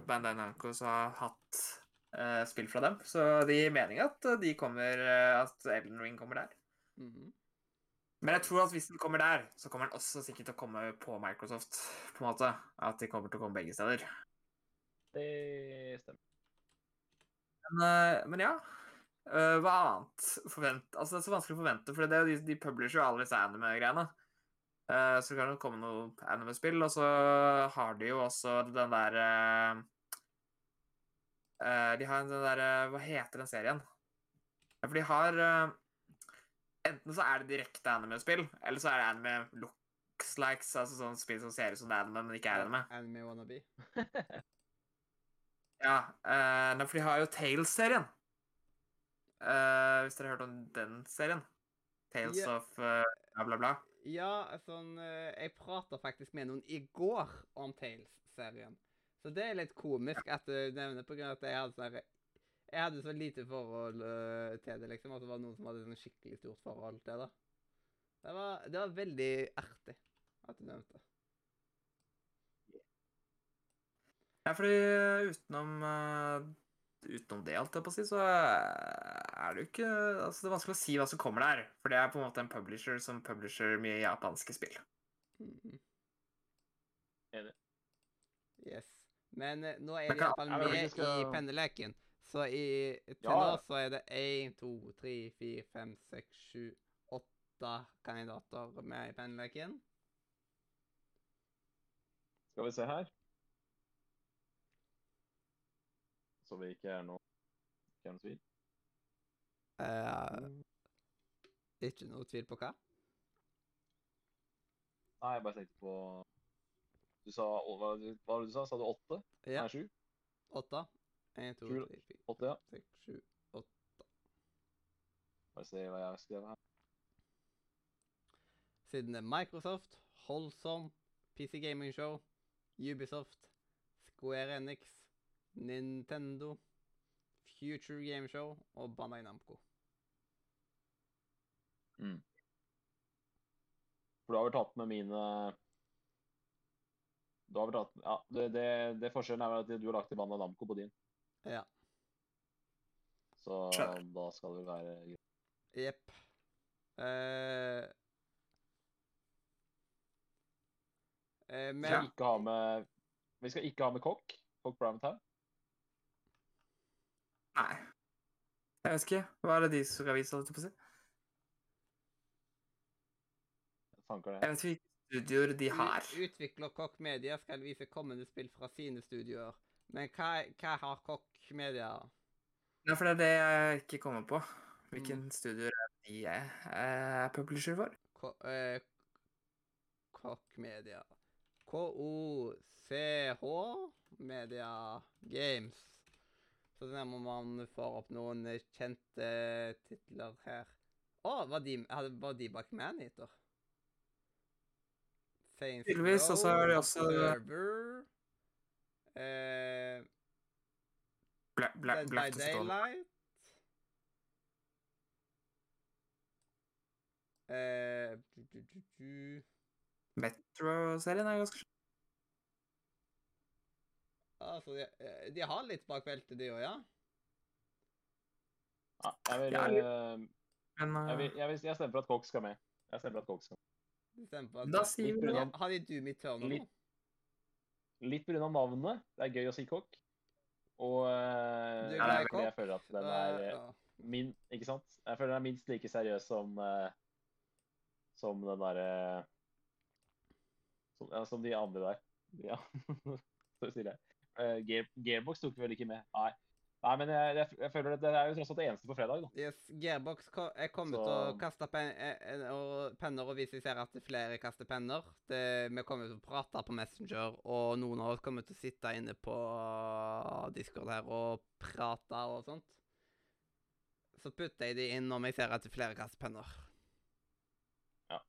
Bandai Namco som har hatt spill fra dem. Så det gir mening at de kommer, at Elden Ring kommer der. Mhm. Men jeg tror at hvis den kommer der, så kommer den også sikkert til å komme på Microsoft. på en måte. At de kommer til å komme begge steder. Det stemmer. Men, eh, men ja. Eh, hva annet forvent... Altså, det er så vanskelig å forvente, for det er de, de publisher jo alle disse anime-greiene. så så kan det komme noe anime-spill, og så har de jo også den der eh, eh, De har den der eh, Hva heter den serien? For de har eh, Enten så er det direkte anime-spill, eller så er det anime looks likes, altså sånn spill som ser ut som det er anime, men ikke er anime. Anime wannabe. <laughs> Ja, uh, for de har jo Tales-serien. Uh, hvis dere har hørt om den serien? Tales yeah. of uh, bla, bla, bla. Ja, sånn Jeg prata faktisk med noen i går om Tales-serien. Så det er litt komisk at du nevner, på grunn av at jeg hadde sånn Jeg hadde så lite forhold til det, liksom. At det var noen som hadde sånn skikkelig stort forhold til det. Det var, det var veldig artig at du nevnte. Ja, fordi utenom eh, Utenom det, alt jeg på å si, så er det jo ikke Altså, det er vanskelig å si hva som kommer der. For det er på en måte en publisher som publisher mye japanske spill. Mhm. Enig. Yes. Men eh, nå er Men de kan- iallfall med skal- i penneleken. Så i, til Ja. nå så er det én, to, tre, fire, fem, seks, sju, åtte kandidater med i penneleken. Skal vi se her. Så vi ikke er noe ikke er noe tvil. Uh, ikke noe tvil på hva? Nei, jeg bare tenkte på Du sa hva, var det- du sa? Sa du åtte? Ja, Nei, sju? åtte. Én, to, tre, fire, Åtte, ja. seks, sju Bare se hva jeg har skrevet her. Siden det er Microsoft, Holsom, PC Gaming Show, Ubisoft, Square Enix, Nintendo, Future Game Show og Bandai Namco. For du har vel tatt med mine Du har vel tatt Ja, det, det, det forskjellen er vel at du har lagt til Bandai Namco på din. Ja. Så da skal det vel være greit. Jepp. Uh... Men... Vi skal ikke ha med Vi skal ikke ha med kokk. Kokk Primetime. Nei. Jeg vet ikke. Hva er det de skal vise, holdt jeg på å si? Fanker det. Jeg vet ikke hvilke studioer de har. utvikler Kokk Media skal vise kommende spill fra sine studioer. Men hva, hva har Kokk Media? Ja, for det er det jeg ikke kommer på. Hvilken studioer er de er, er publisher for? Kokk eh, Koch Media. K-O-C-H Media Games. Så det må man få opp noen eh, kjente titler her. Å, var, de, var de bak Maneater? Tydeligvis, og så er de også- Server eh, Bla, bla, Dead by. Daylight. Eh, du, du, du, du. Metro-serien er ganske Altså, de, eh, de har litt bak beltet, de òg, ja? Ja, jeg vil, eh, jeg, vil, jeg, vil, jeg stemmer for at kokk skal med. Jeg stemmer for at kokk skal med. Stemmer på at Da sier vi det. Har de Doom Eternal nå? Litt. Litt pga. navnet. Det er gøy å si kokk. Og uh, Du er glad i det er jeg føler at den er uh, min, Ikke sant? Jeg føler den er minst like seriøs som uh, som den derre som, ja, som de andre der. Ja, <laughs> så sier jeg. Eh, Gear, Gearbox tok vi vel ikke med. Nei. Nei, men jeg, jeg, jeg føler at det er jo tross alt det eneste på fredag, da. Yes, Gearbox jeg kommer Så- til å kaste pen eh, eh, og penner, og hvis jeg ser at flere kaster penner det, Vi kommer til å prate på Messenger, og noen av oss kommer til å sitte inne på Discord her og prate og sånt. Så putter jeg de inn når jeg ser at flere kaster penner. Ja.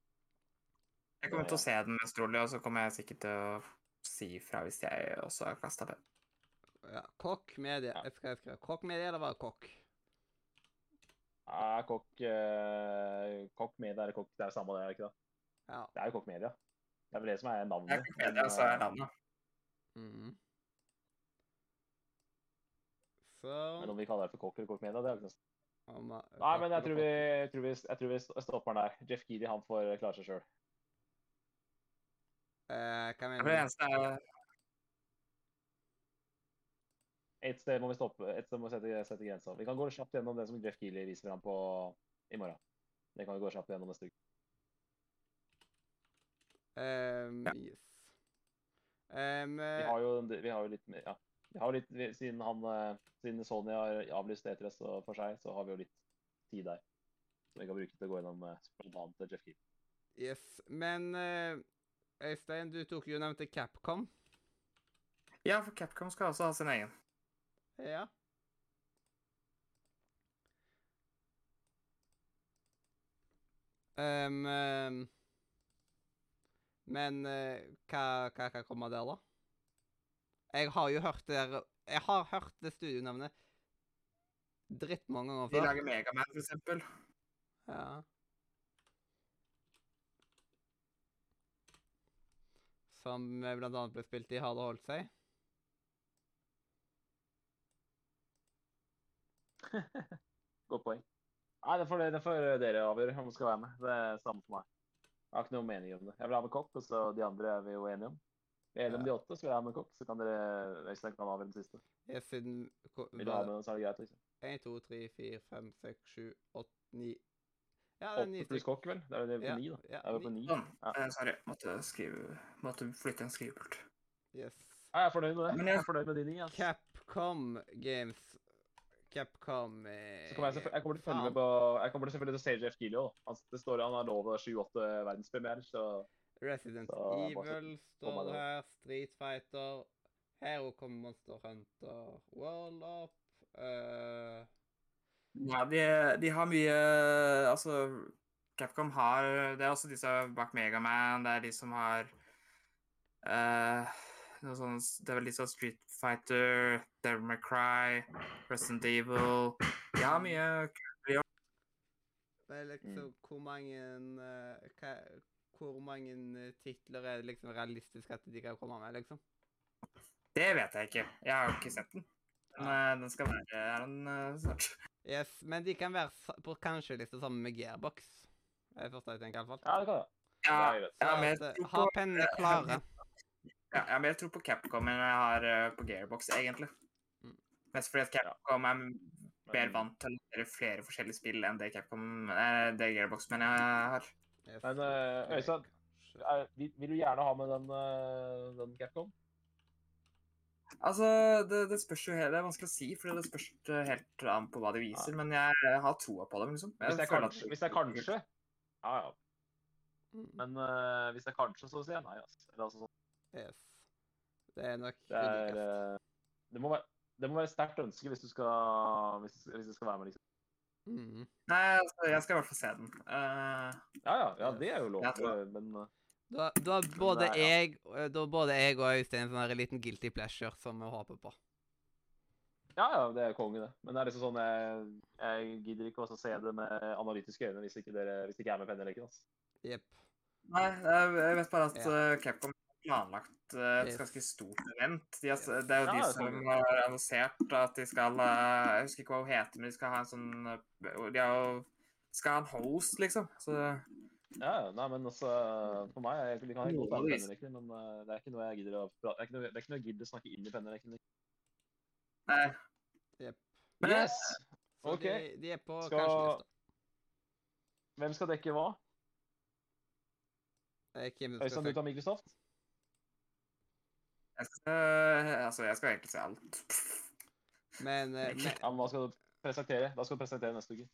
jeg kommer til å se den mest rolig, og så kommer jeg sikkert til å si ifra hvis jeg også har kasta penn. Ja, Kokk Media. Ja. FK. skal Kokk Media, eller bare Kokk? Ja, kokk eh, Kokk media eller kokk Det er jo samme, det, er det ikke det? Ja. Det er jo kokk media. Det er vel det som er Det navnet. er kokk Media, så er navnet. Mm. Så Men om vi kaller det for kokk eller kokk Media, det er jo ikke noe Nei, men jeg tror vi, jeg tror vi, jeg tror vi stopper den der. Jeff Keely, han får klare seg sjøl. Eh, hva mener du? det eneste er Et sted må vi stoppe, et sted må vi sette, sette grensa. Vi kan gå kjapt gjennom det som Jeff Keely viser fram på i morgen. Det kan vi gå kjapt gjennom neste uke. Um, Ja. Yes. Um, Vi har jo, vi har jo litt mer- ja. Vi har jo litt, vi, siden, han, eh, siden Sony har avlyst E3 så- for seg, så har vi jo litt tid der. Som vi kan bruke til å gå gjennom spontant til Jeff Keely. yes. Men eh, Øystein, du tok jo nevnte Capcom. Ja, for Capcom skal også ha sin egen. Ja. Um, men uh, hva, hva kan komme der, da? Jeg har jo hørt det der Jeg har hørt det studionavnet drittmange ganger De før. lager Megaman, for eksempel. Ja. Som bl.a. blant annet ble spilt i Hale seg? <laughs> Godt poeng. Nei, det får, det får dere avgjøre om dere skal være med. Det er samme for meg. Jeg har ikke noe mening om det. Jeg vil ha med kokk, og så de andre er vi jo enige om. Vi er enige om de åtte, så vil jeg ha med kokk. Så kan dere Øystein kan avgjøre den siste. Jeg siden Vil du ha med noen, så er det greit. liksom. 1, 2, 3, 4, 5, 6, 7, 8, 9 Ja, det er ni Åtte pluss kokk, vel? Det er det på Ja, ni, da. ja, Er vi på ni. Sånn. Ja. Eh, sorry. Måtte, skrive, måtte flytte en skrivepult. Yes. Ja, jeg er fornøyd med det. Jeg jeg- er fornøyd med de ni. Altså. Capcom Games Capcom eh, Så kommer jeg, selvfø- jeg kommer til å følge med på Jeg kommer til selvfølgelig til å se Jeff Keely òg. Det står han har lov av sju-åtte verdenspremierer, så Resident Så Evil står det. her. Street Fighter. Hero kommer Monster Hunter. World Up. eh, Ja, de, de har mye Altså, Capcom har Det er også de som er bak Megaman, det er de som har uh, noe sånt, Det er vel de som har Street Fighter, Devil May Cry, Resident Evil De har mye det er liksom, hvor mange uh, hva, Hvor mange eh, titler er det liksom realistisk at de kan komme med, liksom? Det vet jeg ikke. Jeg har jo ikke sett den. Men eh, den skal være her den eh, snart. Yes, men de kan være på kanskje lista sammen med Gearbox. Det er det første jeg tenker, iallfall. ja, det kan jeg. Ja, Det jeg eh, tro ha pennene klare. Ja, jeg har mer tro på Capcom enn jeg har eh, på Gearbox, egentlig. Mm. Mest fordi at Capcom er mer vant til å gjøre flere forskjellige spill enn det Capcom eh, det Gearbox mener jeg har. Yes. men eh, Øystein, vil, du gjerne ha med den, eh, den Capcom? Altså, det, det spørs jo helt Det er vanskelig å si, for det spørs helt an på hva de viser, men jeg har troa på dem, liksom. Jeg Hvis det er føler at- kanskje, hvis det er kanskje Ja, ja. Mm, Men uh, hvis det er kanskje, så sier jeg nei. Altså. Eller, altså, sånn, Yes. Det er nok det, er, eh, det må være det må være et sterkt ønske hvis du skal, hvis, hvis du skal være med. liksom. Mm. Nei, altså, jeg skal i hvert fall se den. Uh, Ja, ja, ja, det er jo lov. Jeg Men Da, da både Nei, ja. jeg eh, Da både jeg og Øystein en sånn her liten guilty pleasure som vi håper på. ja, ja, det er konge, det. Men det er liksom sånn jeg, jeg gidder ikke å se det med analytiske øyne hvis ikke, dere, hvis ikke jeg er med penneleken. Altså. Yep. nei, jeg jeg vet bare at Ja. eh, Capcom har planlagt eh, et Yes. ganske stort event. De har, det er jo Ja, de er som konge. har annonsert at de skal Jeg husker ikke hva hun heter, men de skal ha en sånn De har jo skal ha en host, liksom. Så Ja, nei, men altså, for meg jeg, vi kan godt være penneleken, men uh, det er ikke noe jeg gidder å prate, det er ikke noe, det er ikke noe jeg gidder å snakke inn i penneleken. nei. Jepp. Yes! Så Ok. de, de er på Skal- Hvem skal dekke hva? Eh, Øystein, du tar Microsoft? Jeg skal, altså, jeg skal egentlig se alt. Men, uh, <laughs> men Ja, men hva skal du presentere? Hva skal du presentere neste uke?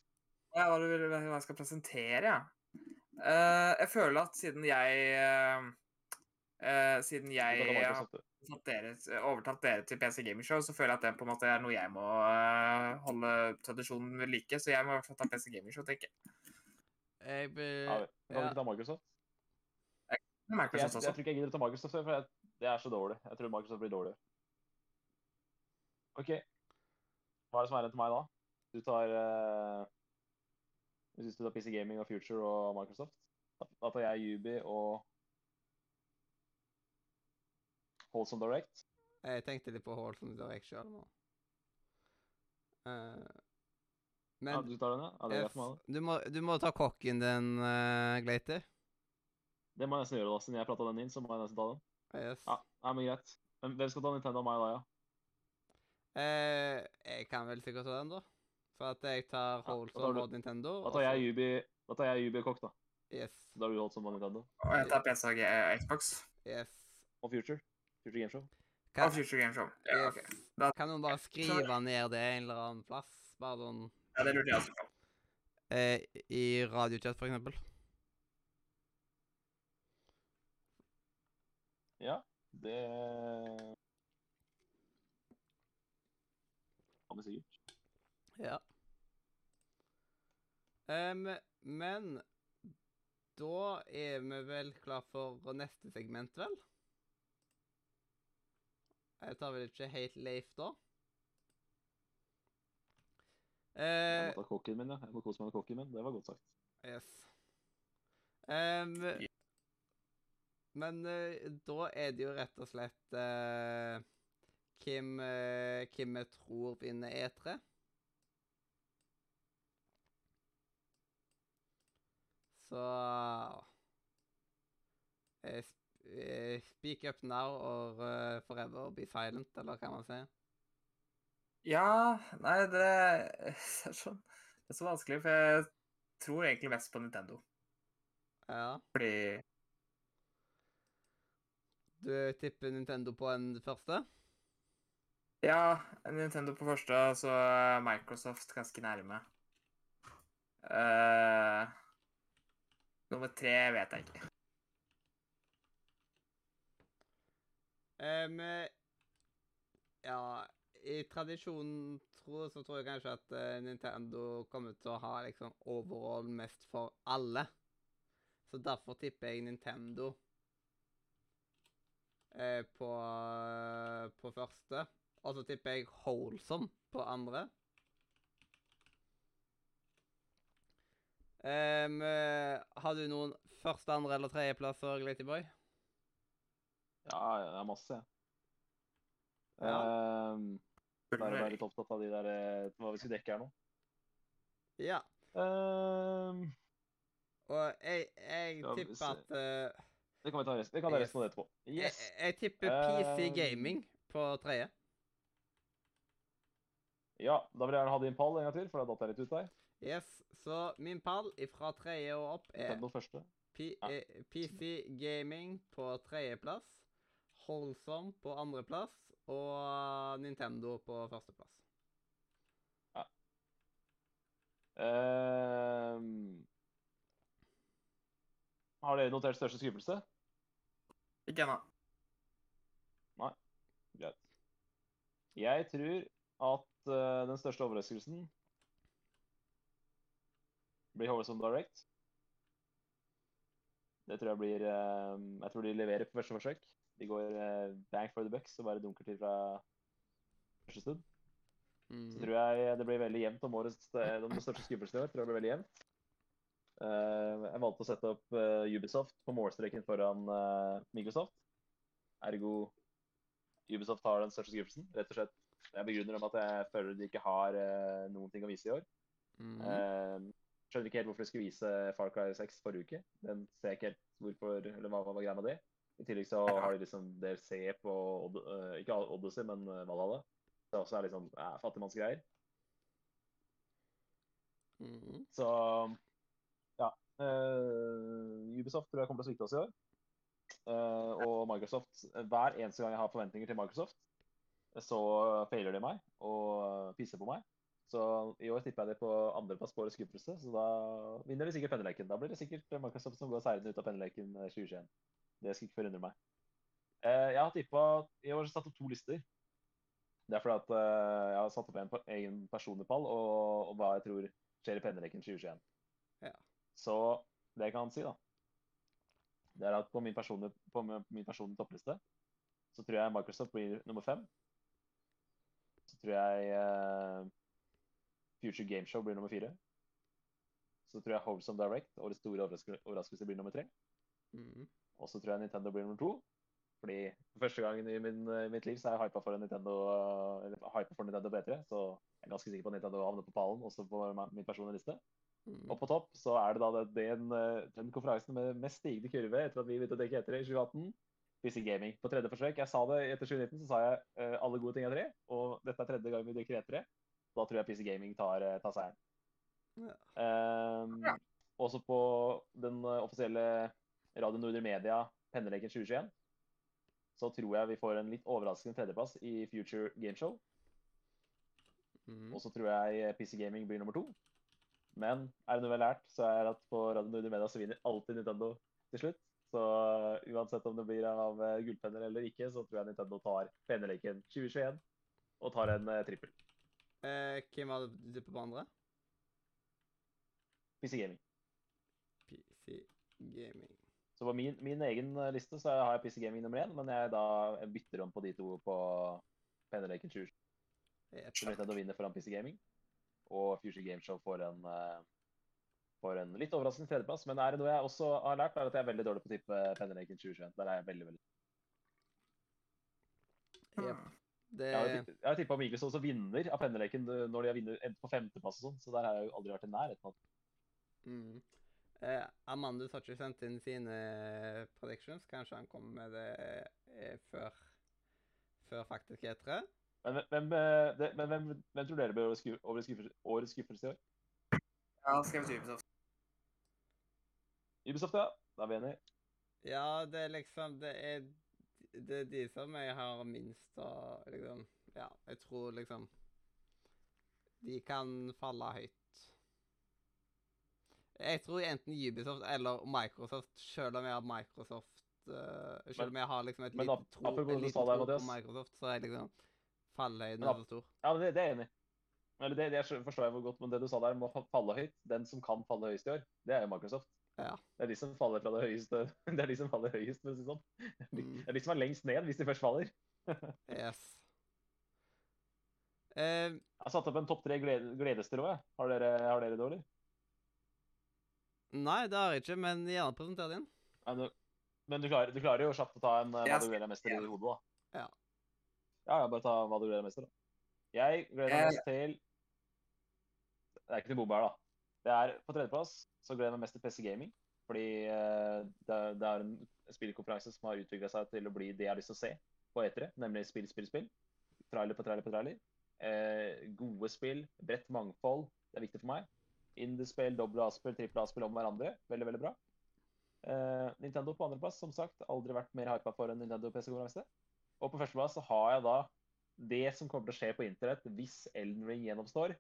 Ja, hva, du vil, hva jeg skal presentere, ja. Eh, jeg føler at siden jeg eh, eh, Siden jeg har overtatt dere til PC Gaming Show, så føler jeg at det på en måte er noe jeg må holde tradisjonen ved like. Så jeg må i hvert fall ta PC Gaming Show, tenker jeg. jeg vil Ja. Kan du ikke ta Microsoft? Jeg, Microsoft jeg jeg, tror ikke jeg gidder å ta Microsoft, for jeg, det er så dårlig. Jeg tror Microsoft blir dårlig. OK. Hva er det som er igjen til meg da? Du tar uh, Hvis du tar PC Gaming og Future og Microsoft, da, tar jeg Yubi og Wholesome Direct. Jeg tenkte litt på Holson Direct sjøl nå. Uh, men ja, du tar den, ja? ja det er for meg, f- du, må, du må ta kokken din, uh, Glater. Det må jeg nesten gjøre, da. Siden jeg prata den inn, så må jeg nesten ta den. Yes. Ja, nei, men greit. Hvem skal ta Nintendo og meg da, ja? Uh, jeg kan vel sikkert ta den, da. For at jeg tar Ja, som du- Nintendo. Da tar jeg Yubi, da tar jeg Yubi og Kokk, da. Yes. Da har du holdt som på Nintendo. Og jeg tar PC og eh, Xbox. Yes. Og Future. Future Game Show. Kan, Og Future Game Show. Ja, yes. ok. Da- kan noen bare skrive ned det en eller annen plass? Bare noen ja det lurte jeg også på. eh, I radiochat, for eksempel. Ja, det Har vi sikkert. Ja. Em, men da er vi vel klar for neste segment, vel? Jeg tar vel ikke helt Leif da? Jeg Eh, må ta kokken min, ja. Jeg må kose meg med kokken min. Det var godt sagt. yes. Em, men uh, da er det jo rett og slett uh, hvem, uh, hvem vi tror vinner E E3. Så eh, eh, Speak up now or eh, forever be silent, eller hva man sier. Ja, nei, det <laughs> er så, Det er så vanskelig, for jeg tror egentlig mest på Nintendo. Ja. Fordi Du tipper Nintendo på en første? Ja, Nintendo på første, og så Microsoft ganske nærme. Eh, nummer tre vet jeg ikke. Um, ja, i tradisjonen tro, så tror jeg kanskje at eh, Nintendo kommer til å ha liksom overall mest for alle. Så derfor tipper jeg Nintendo eh, på, på første. Og så tipper jeg Holsom på andre. Eh, har du noen første, andre eller tredjeplasser, Glatyboy? Ja, det er masse, jeg. Ja. Ehm, bare være litt opptatt av de der eh, hva vi skal dekke her nå. Ja. Ehm, Og jeg, jeg tipper at uh, det kan vi ta resten, vi kan ta resten av det etterpå. Yes! jeg, jeg tipper PC Um, Gaming på tredje. Ja, da vil jeg gjerne ha din pall en gang til, for da datt jeg litt ut der. Yes, så min pall fra tredje og opp er. P Ja. eh, PC Gaming på tredjeplass, Holsom på andreplass og Nintendo på førsteplass. Ehm, har dere notert største skuffelse? Ikke ennå. Greit. Jeg tror at uh, den største overraskelsen blir Horizon Direct. Det tror jeg blir eh, Jeg tror de leverer på første forsøk. De går eh, bang for the bucks og bare dunker til fra første stund. Så Mm. tror jeg det blir veldig jevnt om årets eh, de største skuffelsene i år. tror jeg blir veldig jevnt. Eh, jeg valgte å sette opp eh, Ubisoft på målstreken foran eh, Microsoft. Ergo Ubisoft har den største skuffelsen. Rett og slett. Jeg begrunner dem at jeg føler de ikke har eh, noen ting å vise i år. Mm. Eh, skjønner ikke helt hvorfor de skulle vise Far Cry 6 forrige uke. Den ser jeg ikke helt hvorfor, eller hva var greia med det. I tillegg så har de liksom DLC på eh, ikke Odyssey, men uh, Valhalla. Det også er liksom eh, fattigmannsgreier. Mm. Så ja. Uh, Ubisoft tror jeg kommer til å svikte oss i år. Uh, og Microsoft Hver eneste gang jeg har forventninger til Microsoft, så feiler de meg og pisser på meg. Så i år tipper jeg det på andreplass på årets skuffelse, så da vinner de sikkert penneleken. Da blir det sikkert Microsoft som går seirende ut av penneleken eh, 2021. Det skal ikke forundre meg. Eh, jeg har tippa I år satt opp to lister. Det er fordi at eh, jeg har satt opp en, egen personlig pall og, og hva jeg tror skjer i penneleken 2021. Ja. Så det jeg kan si, da, det er at på min personlige, på min min personlige toppliste så tror jeg Microsoft blir nummer fem. Så tror jeg eh, Future Game Show blir nummer fire. Så tror jeg Wholesome Direct, og det store overraskelse, blir nummer tre. Mm. Og så tror jeg Nintendo blir nummer to. Fordi for første gangen i min, eh, mitt liv så er jeg hypa for Nintendo eller hypa for Nintendo B3. Så jeg er ganske sikker på at Nintendo havner på pallen, også på min personlige liste. Mm. Og på topp så er det da det- den, eh, den konferansen med mest stigende kurve etter at vi begynte å dekke etter i 2018. PC Gaming på tredje forsøk. Jeg sa det etter 2019, så sa jeg uh, alle gode ting er tre. Og dette er tredje gang vi dekker etter det. Da tror jeg PC Gaming tar, eh, tar seieren. Ja. Um, Ja. Også på den eh, offisielle Radio Nordre Media Penneleken 2021 så tror jeg vi får en litt overraskende tredjeplass i Future Gameshow. Mm. Og så tror jeg eh, PC Gaming blir nummer to. Men er det noe vi har lært, så er det at på Radio Nordre Media så vinner alltid Nintendo til slutt. Så uansett om det blir av gullpenner eller ikke, så tror jeg Nintendo tar Penneleken 2021 og tar en trippel. Eh, hvem var det du på andre? PC Gaming. PC Gaming. Så på min, min egen eh, liste så har jeg PC Gaming nummer én, men jeg da jeg bytter om på de to på Penneleken 2021. Yep. Nintendo vinner foran PC Gaming. Og Future Gameshow får en, eh, får en litt overraskende tredjeplass. Men er det noe jeg også har lært, er at jeg er veldig dårlig på å tippe Penneleken 2021. Der er jeg veldig, veldig Yep. Det Jeg har, også tippa Microsoft som vinner av Penneleken eh, når de har vunnet endt på femteplass og sånn, så der har jeg jo aldri vært i nærheten av. mm. eh, Amandus har ikke sendt inn sine predictions. Kanskje han kommer med det eh, før, før faktisk E3? Men, hvem, eh, det, men hvem, hvem tror dere blir årets skuffelse, i år? skal vi skrevet Ubisoft. Ubisoft, ja. Da er vi enige. Ja, det er liksom Det er, det er de som jeg har minst av liksom Ja, jeg tror liksom De kan falle høyt. Jeg tror enten Ubisoft eller Microsoft, selv om jeg har Microsoft uh, Selv om jeg har liksom et lite tro, en liten tro på Microsoft, så er liksom fallhøyden ap- så stor. Ja, men det, det er jeg enig i. Eller det, det forstår jeg hvor godt, men det du sa der må fa- falle høyt. Den som kan falle høyest i år, det er jo Microsoft. Ja. Det er de som faller fra det høyeste. <laughs> Det er de som faller høyest, for å si det sånn. Mm. Det er de som er lengst ned hvis de først faller. Yes. Uh, <laughs> Jeg har satt opp en topp tre glede, gledesstrå. jeg. Har dere, har dere det, eller? nei, det har jeg ikke, men gjerne presenter din. Nei, du, men du klarer, du klarer jo kjapt å ta en uh, hva du gleder deg mest til i hodet, da. Ja. Ja, ja, bare ta hva du gleder deg mest til, da. Jeg gleder meg mest til Det er ikke til bombe her, da. Det er På tredjeplass så gleder jeg meg mest til PC Gaming. Fordi uh, det, er- det er en spillkonferanse som har utvikla seg til å bli det jeg har lyst til å se på E3, nemlig spill, spill, spill. Trailer på trailer på trailer. Eh, gode spill, bredt mangfold. Det er viktig for meg. Indie-spill, doble A-spill, triple A-spill om hverandre. Veldig, veldig bra. Eh, Nintendo på andreplass, som sagt. Aldri vært mer hypa for en Nintendo PC-konferanse. Og på førsteplass så har jeg da det som kommer til å skje på internett hvis Elden Ring gjennomstår.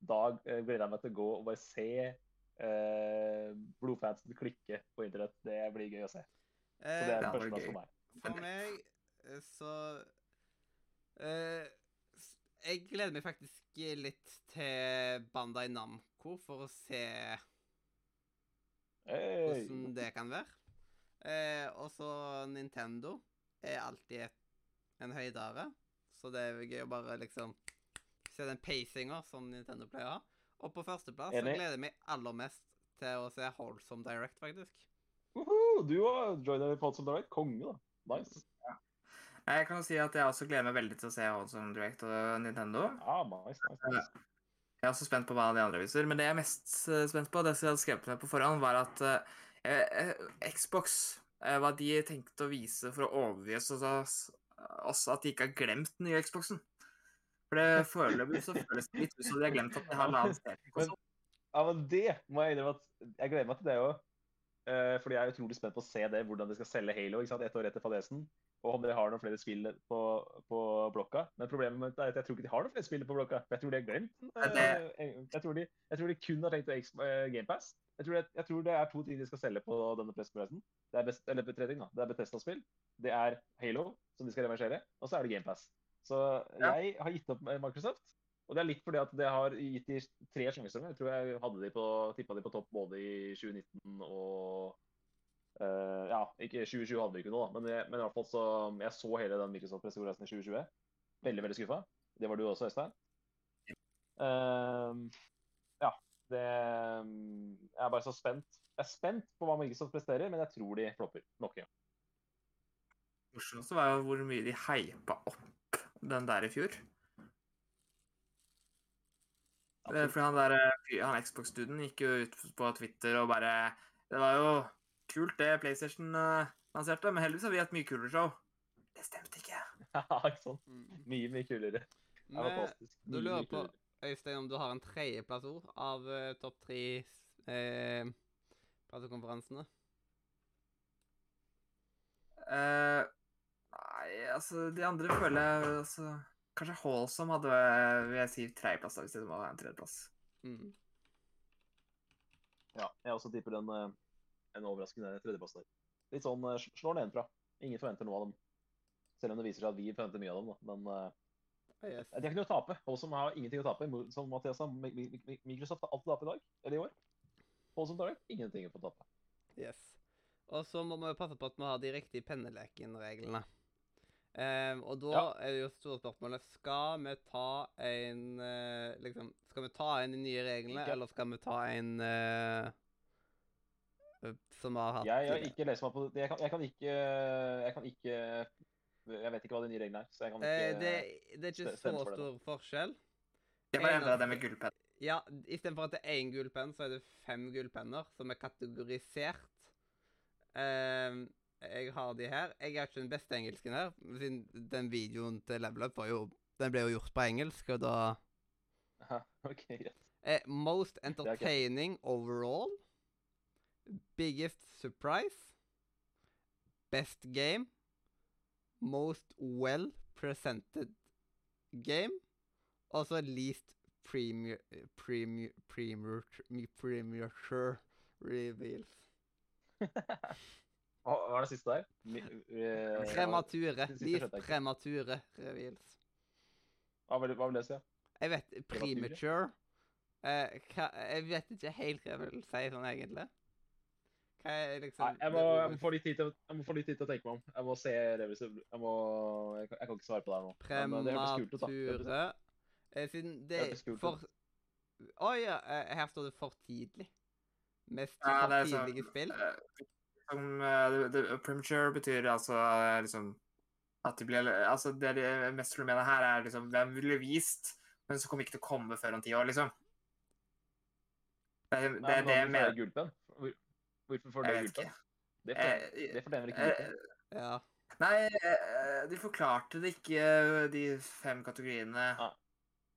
Da eh, gleder jeg meg til å gå og bare se eh, blodfansen klikke på internett. Det blir gøy å se. Så det Eh, er var førsteplass for meg. For meg eh, så eh, Jeg gleder meg faktisk litt til Bandai Namco for å se Hey. hvordan det kan være. Eh, og så Nintendo er alltid et, en høydare, så det er gøy å bare liksom se den pacinga som Nintendo pleier å ha. Og på førsteplass så gleder jeg meg aller mest til å se Holdsome Direct, faktisk. Uhu, du òg joiner Holdsome Direct. Konge, da. Nice. Jeg kan jo si at jeg også gleder meg veldig til å se Holdsome Direct og Nintendo. Ja, nice, nice, nice. Jeg er også spent på hva de andre viser, men det jeg er mest eh, spent på, det som jeg hadde skrevet ned på forhånd, var at eh, eh, Xbox eh, Hva de tenkte å vise for å overbevise oss, oss at de ikke har glemt den nye Xboxen. For det foreløpig så føles det litt ut som de har glemt at de har lansert Ja, men det må jeg innrømme at jeg gleder meg til det òg. fordi jeg er utrolig spent på å se det, hvordan de skal selge Halo ikke sant, ett år etter fadesen. Og om de har noen flere spill på, på blokka. Men problemet med det er at jeg tror ikke de har noen flere spill på blokka. Jeg tror de har glemt den. Eh, Jeg tror de, jeg tror de kun har tenkt å GamePass. Jeg, tror det- jeg tror det er to ting de skal selge på denne pressekonferansen. Det er best, eller tre ting da. Det er Bethesda-spill. Det er Halo, som de skal reversere. Og så er det GamePass. Så Ja. jeg har gitt opp eh, Microsoft. Og det er litt fordi at det har gitt de tre sjanser. Jeg tror jeg hadde de på, tippa de på topp både i 2019 og uh, Ja, ikke 2020 hadde vi ikke noe, da. Men, jeg, men i hvert fall så Jeg så hele den Microsoft-pressekonferansen i 2020. Veldig, veldig skuffa. Det var du også, Øystein. Uh, ja. Det Jeg er bare så spent. Jeg er spent på hva Microsoft presterer, men jeg tror de flopper nok en gang. morsomt var jo hvor mye de heipa opp den der i fjor. Fordi For han der eh, han Xbox-duden gikk jo ut på Twitter og bare Det var jo kult, det PlayStation eh, lanserte, men heldigvis har vi hatt mye kulere show. Det stemte ikke. <laughs> Ja, ikke sant? Mm. Mye, mye kulere. Det var fantastisk. du lurer på. Øystein, om du har en tredjeplass ord av uh, topp tre eh, pressekonferansene? Eh, nei, altså De andre føler jeg altså, Kanskje Hallsom hadde vil jeg si tredjeplass, da, hvis det må være en tredjeplass. Mm. Ja, jeg også tipper en, eh, en overraskende tredjeplass der. Litt sånn eh, sl- slår nedenfra. Ingen forventer noe av dem. Selv om det viser seg at vi forventer mye av dem, da. Men yes. de har ikke noe å tape. Holsom har ingenting å tape. Som Mathias sa, Mi- Mi- Mi- Microsoft har alt å tape i dag. Eller i år. Holsom tar det. Ingenting å få tape. yes. Og så må vi passe på at vi har de riktige penneleken-reglene. Ehm, og da Ja. er det jo store spørsmålet Skal vi ta en uh, Liksom, skal vi ta en de nye reglene, Ikke. eller skal vi ta en eh, eh, som har hatt Jeg har ikke lest meg på det. Jeg kan, jeg kan ikke Jeg kan ikke Jeg vet ikke hva de nye reglene er, så jeg kan ikke uh, det, det er ikke så for det stor forskjell. Det var En enda det med gullpenn. Ja, istedenfor at det er én gullpenn, så er det fem gullpenner som er kategorisert. Ehm, jeg har de her. Jeg har ikke den beste engelsken her, siden den videoen til Level Up var jo Den ble jo gjort på engelsk, og da Aha, OK, yes. eh, Most entertaining okay. overall. Biggest surprise. Best game. Most well presented game. Og så least premier, premier, premier, premature reveals. Hva var det siste der? Mi- <laughs> eh, Premature. ikke. premature reveals. Hva vil, hva vil det si? Ja? Jeg vet Premature? Eh, hva, Jeg vet ikke helt hva jeg vil si sånn egentlig. Hva er liksom Nei, jeg må, jeg, må få litt tid til, jeg må få litt tid til å tenke meg om. Jeg må se revisor. Jeg må Jeg kan, jeg kan ikke svare på det her nå. Men, eh, Premature eh, Siden det er for Å ja, eh, her står det for tidlig. Mest Ja, for det er sånn, spill. Som, eh, det, det, premature betyr altså eh, liksom at de blir Altså, det de mest tror mener her, er liksom hvem ville vist, men som kommer ikke til å komme før om ti år, liksom. Det, det Nei, men det jeg er mener. det gullpenn? Hvor- Hvorfor får du gullpenn? ikke. Det fortjener, Eh, det fortjener ikke gullpenn. Ja. Nei, de forklarte det ikke, de fem kategoriene, Ah.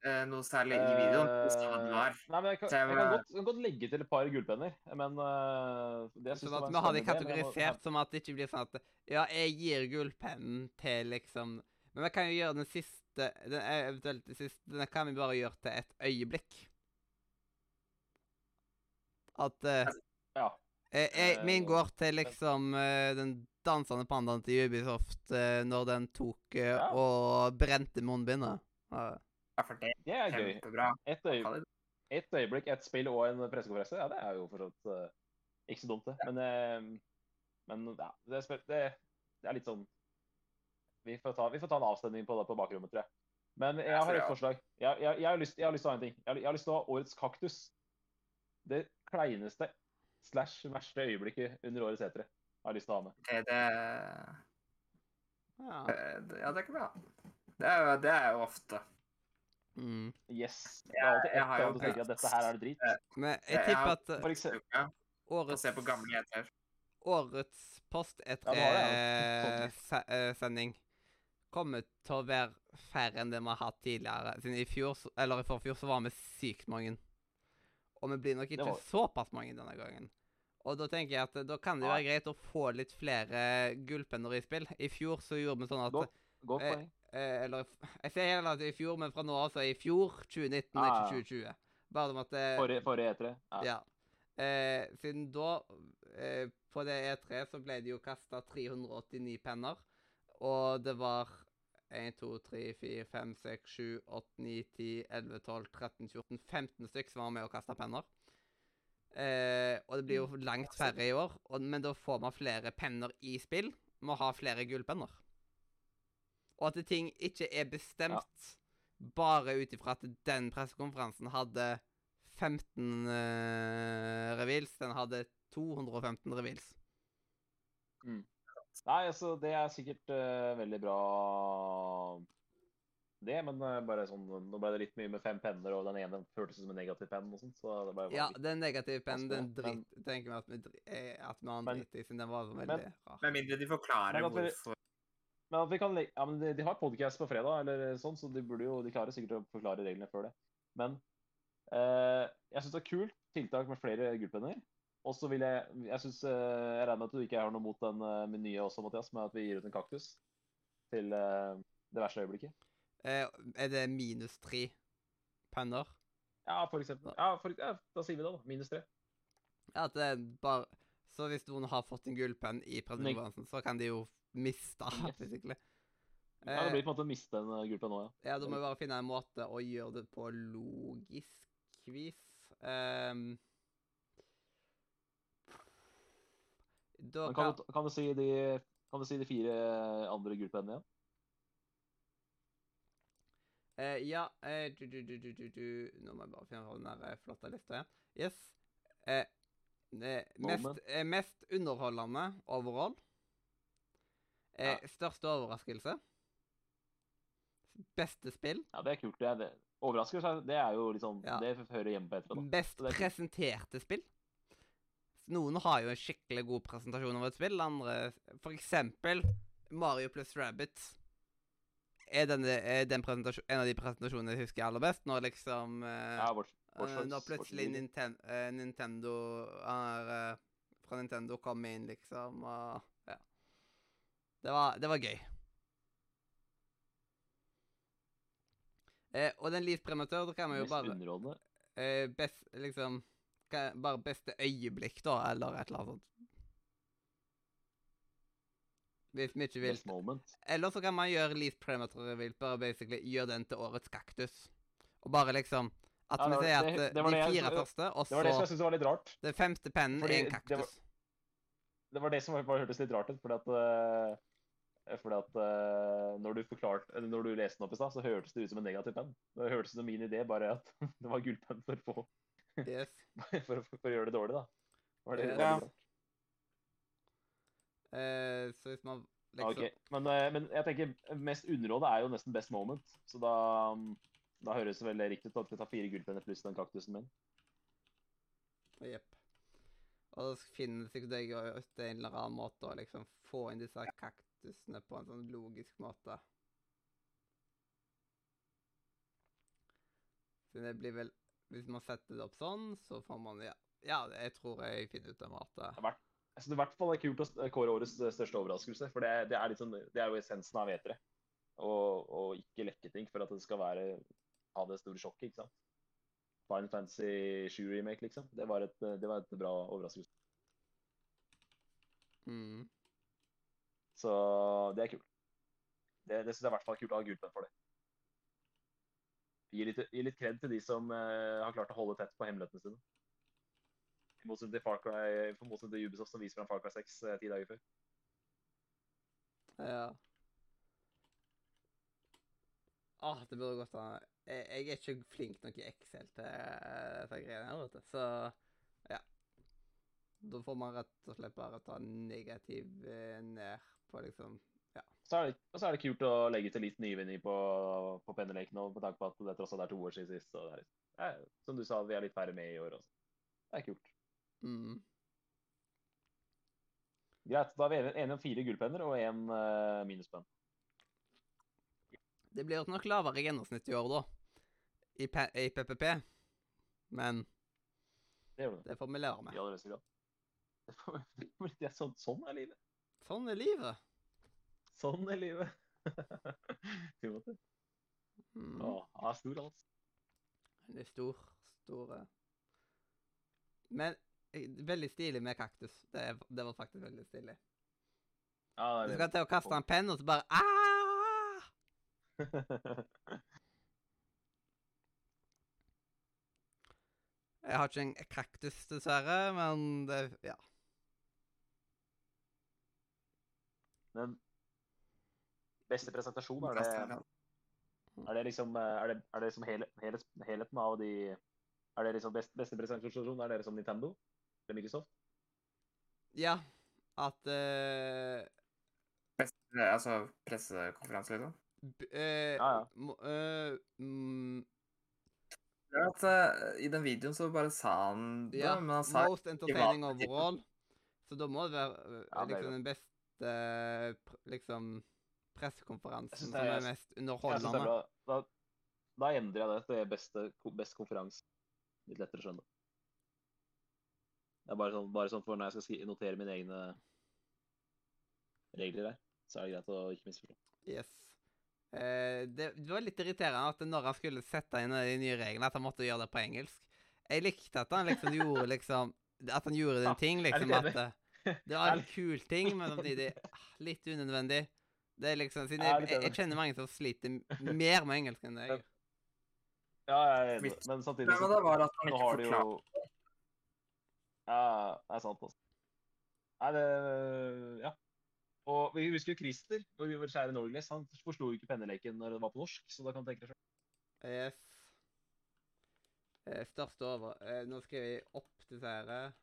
Eh, noe særlig i videoen. Uh, Nei, men jeg kan, jeg kan, godt, jeg kan godt legge til et par gullpenner, men uh, det sånn at vi har det spennende idé, men må- kategorisert som at det ikke blir sånn at Ja, jeg gir gullpennen til liksom Men vi kan jo gjøre den siste den, Eventuelt den siste Den kan vi bare gjøre til et øyeblikk. At uh, Ja. eh, jeg, Min går til liksom den dansende pandaen til Ubisoft når den tok Ja. og brente munnbindet. Ja. Ja, for det Det er kjempebra. gøy. Et, øye, et øyeblikk, et spill og en pressekonferanse. Ja, det er jo for så vidt eh, ikke så dumt, det. Men, uh, men ja, det, er det, det er litt sånn vi får, ta, vi får ta en avstemning på det på bakrommet, tror jeg. Men jeg har et forslag. Jeg, jeg, jeg, har lyst, jeg har lyst til å ha en ting. Jeg har, jeg har lyst til å ha årets kaktus. Det kleineste slash verste øyeblikket under årets etere har jeg lyst til å ha med. Det, det, Ja. det, ja, det kan vi ha. Det er jo, det er jo ofte. Mm. Yes. Det er alltid jeg ett har av jo- du tenker at dette her er det drit. Men jeg Jeg- jeg tipper at eh, For eksempel, årets se på gamle eter. årets post Ja, du det, E3-sending kommer til å være færre enn det vi har hatt tidligere. Siden i fjor, eller i forfjor så var vi sykt mange. Og vi blir nok ikke var- såpass mange denne gangen. Og da tenker jeg at eh, da kan det jo være greit å få litt flere gullpenner i spill. I fjor så gjorde vi sånn at Godt. godt Eh, poeng. eh, Eller <laughs> jeg sier heller at i fjor, men fra nå av så er i fjor 2019, Ah, ja. ikke 2020. Bare om at det, Forrige, forrige etere. Ja. ja. Eh, siden da, eh, på det E3, så ble det jo kasta 389 penner. Og det var 1, 2, 3, 4, 5, 6, 7, 8, 9, 10, 11, 12, 13, 14, 15 stykk som var med og kasta penner. Eh, og det blir jo langt færre i år, og, men da får man flere penner i spill. Må ha flere gullpenner. Og at ting ikke er bestemt bare ut ifra at den pressekonferansen hadde 15 uh, reveals. Den hadde 215 reveals. Mm. Nei, altså, det er sikkert uh, veldig bra, det. Men uh, bare sånn, nå ble det litt mye med fem penner, og den ene føltes som en negativ penn og sånt. Så det ble bare Ja, den negative pennen, den drit, men, tenker vi at vi, eh, at vi har dritt i, siden den var veldig men- rar. Med mindre de forklarer Men hvorfor Men vi kan ja, men de, de har podcast på fredag, eller sånn, så de burde jo, de klarer sikkert å forklare reglene før det. Men eh, jeg syns det er kult tiltak med flere gullpenner. Og så vil jeg Jeg synes, eh, jeg regner med at du ikke har noe mot den eh, nye også, Mathias, med at vi gir ut en kaktus til eh, det verste øyeblikket. Eh, er det minus tre penner? Ja, for eksempel. Ja, for, ja, da sier vi det, da. Minus tre. Ja, at det er bare Så hvis noen har fått en gullpenn i pressekonferansen, så kan de jo miste, Yes. basically. Ja, det Eh, blir på en måte å miste en uh, nå, ja. Ja, da må vi bare finne en måte å gjøre det på logisk vis. Um, da kan kan, du, kan, du si de, kan du si de fire andre gullpennene igjen? Uh, Ja uh, du, du, du, du, du, du. Nå må jeg bare finne den der eh, flotte lista igjen. Yes. Uh, eh, mest, eh, mest underholdende overall. Eh, Største overraskelse. Beste spill. Ja, det er kult. Det er det. Overraskelse, det er jo liksom Ja. Det hører hjemme på etter, da. Best det er presenterte spill. Noen har jo en skikkelig god presentasjon av et spill. Andre For eksempel Mario pluss Rabbit. Er, denne, er den en av de presentasjonene jeg husker aller best, når liksom eh, Ja, Watch, Watch slags, Dogs, Når plutselig Ninten, eh, Nintendo er, eh, Fra Nintendo kom inn, liksom, og Ja. Det var, det var gøy. Eh, og den Leaf Prematør, da kan man jo bare eh, best, liksom kan, Bare beste øyeblikk, da, eller et eller annet sånt. Hvis vi ikke vil. Eller så kan man gjøre Leaf Premator Reveal, bare basically gjøre den til årets kaktus. Og bare liksom At Ja, vi sier at det- eh, det de fire jeg- første, og Det var det som jeg så syntes var litt rart. den femte pennen Fordi er en det var- kaktus. Det var det som bare hørtes litt rart ut, fordi at eh, fordi at uh, når du forklarte, eller når du leste den opp i stad, så hørtes det ut som en negativ penn. Det hørtes ut som min idé, bare at <laughs> det var gullpenn for, få- Yes. <laughs> for, å- for å gjøre det dårlig, da. Var det, Ja. var det rart? Eh, så hvis man liksom ok. men, uh, men jeg tenker mest underrådet er jo nesten best moment. Så da, mm, da høres det veldig riktig ut at vi tar fire gullpenner pluss den kaktusen min. Jepp. Og da finner det sikkert jeg ut en eller annen måte å liksom få inn disse kaktusene på en sånn logisk måte. Så det blir vel Hvis man setter det opp sånn, så får man Ja, ja jeg tror jeg finner ut av matet. Jeg synes det i hvert fall er kult å kåre årets største overraskelse, for det, det, er, sånn, det er jo essensen av etere. Og, og ikke lekke ting for at det skal være ha det store sjokket, ikke sant. Final Fantasy 7 remake, liksom. Det var et, det var et bra overraskelse. Mm. Så det er kult. Det, det syns jeg i hvert fall er kult å ha gullpenn for det. Gi litt, gi litt kred til de som eh, har klart å holde tett på hemmelighetene sine. I motsetning til Far Cry, for motsetning til Ubisoft som viser fram Far Cry 6 eh, ti dager før. Ja. Ah, det burde gått an. Jeg, er ikke flink nok i Excel til eh, disse greiene her, vet du. Så ja. Da får man rett og slett bare ta negativ uh, ned på liksom Så er, det, og så er det kult å legge til litt nyvinning på, på penneleken nå, med tanke på at det tross alt er to år siden sist. Og det er, eh, som du sa, vi er litt færre med i år også. Det er kult. mm. Greit, da er vi enige om fire gullpenner og én uh, minuspenn. Det blir nok lavere gjennomsnitt i år, da. I, P i PPP. Men Det det. det får vi I med. Ja, det. Det får- <laughs> det sånn, sånn er livet. Sånn er livet. Sånn er livet. <laughs> Timothy. Mm. Å, han er stor, altså. Han er stor. Store. Men eh, veldig stilig med kaktus. Det, det var faktisk veldig stilig. Ja, Du skal til å kaste en penn, og så bare ah! <laughs> Jeg har ikke en kaktus, dessverre, men det Ja. Men beste presentasjon, er det, er det liksom eh, Er det, er det liksom hele, hele, helheten av de Er det liksom best, beste presentasjon? Er det liksom Nintendo? Eller Microsoft? Ja, at uh, Beste, altså pressekonferanse, liksom. B uh, Ja, ja. eh, mm, at eh, I den videoen så bare sa han det, ja, men han sa most entertaining overall. Så da må det være eh, Ja, liksom den eh, pr liksom pressekonferansen som er- mest Jeg synes det er underholdende. Da, da endrer jeg det til beste, best konferanse. Litt lettere å skjønne. Det er bare sånn, bare sånn for når jeg skal notere mine egne regler her, så er det greit å ikke misforstå. Yes. Eh, det, det var litt irriterende at når han skulle sette inn de nye reglene, at han måtte gjøre det på engelsk. Jeg likte at han liksom gjorde liksom At han gjorde den en ting, liksom at eh, Det var en kul ting, men samtidig ah, litt unødvendig. Det er liksom, siden Jeg er jeg, kjenner mange som sliter mer med engelsk enn deg. Ja, jeg er enig, men samtidig så, da var at han nå har de jo Ja, det er sant, altså. Nei, det Ja. Og vi husker jo Christer, vi vår kjære Norgles. Han forsto jo ikke penneleken når det var på norsk, så da kan du tenke deg selv. Yes. Eh, største over eh, Nå skriver jeg opp disse her.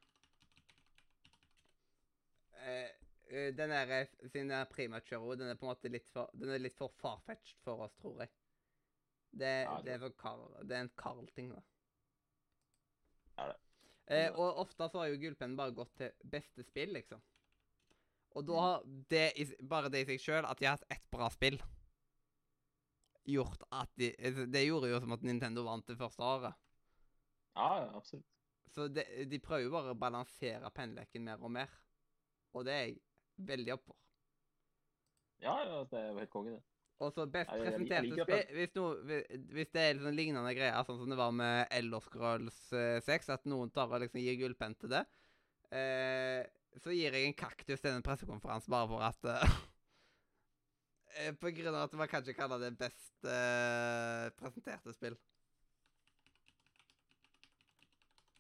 Eh. Eh, den er eh, Siden den er primature, den er på en måte litt for Den er litt for farfetched for oss, tror jeg. Det, Ja, det. det, er, Carl, det er en Carl-ting, da. Ja, det. Eh, og ofte så har jo gullpennen bare gått til beste spill, liksom. Og da Mm. har det i, bare det i seg sjøl, at de har hatt ett bra spill, gjort at de altså, Det gjorde jo som at Nintendo vant det første året. Ja, ja, absolutt. Så de, de prøver jo bare å balansere penneleken mer og mer. Og det er jeg veldig opp for. Ja, ja, det er jo helt konge, det. Og så best jeg- jeg presenterte spill hvis, noe, hvis- det er sånn lignende greier, sånn som det var med Elder Scrolls eh, 6, at noen tar og liksom gir gullpenn til det, eh, så gir jeg en kaktus til en pressekonferanse bare for at eh, <laughs> eh, På grunn av at man kanskje kaller det best eh, presenterte spill.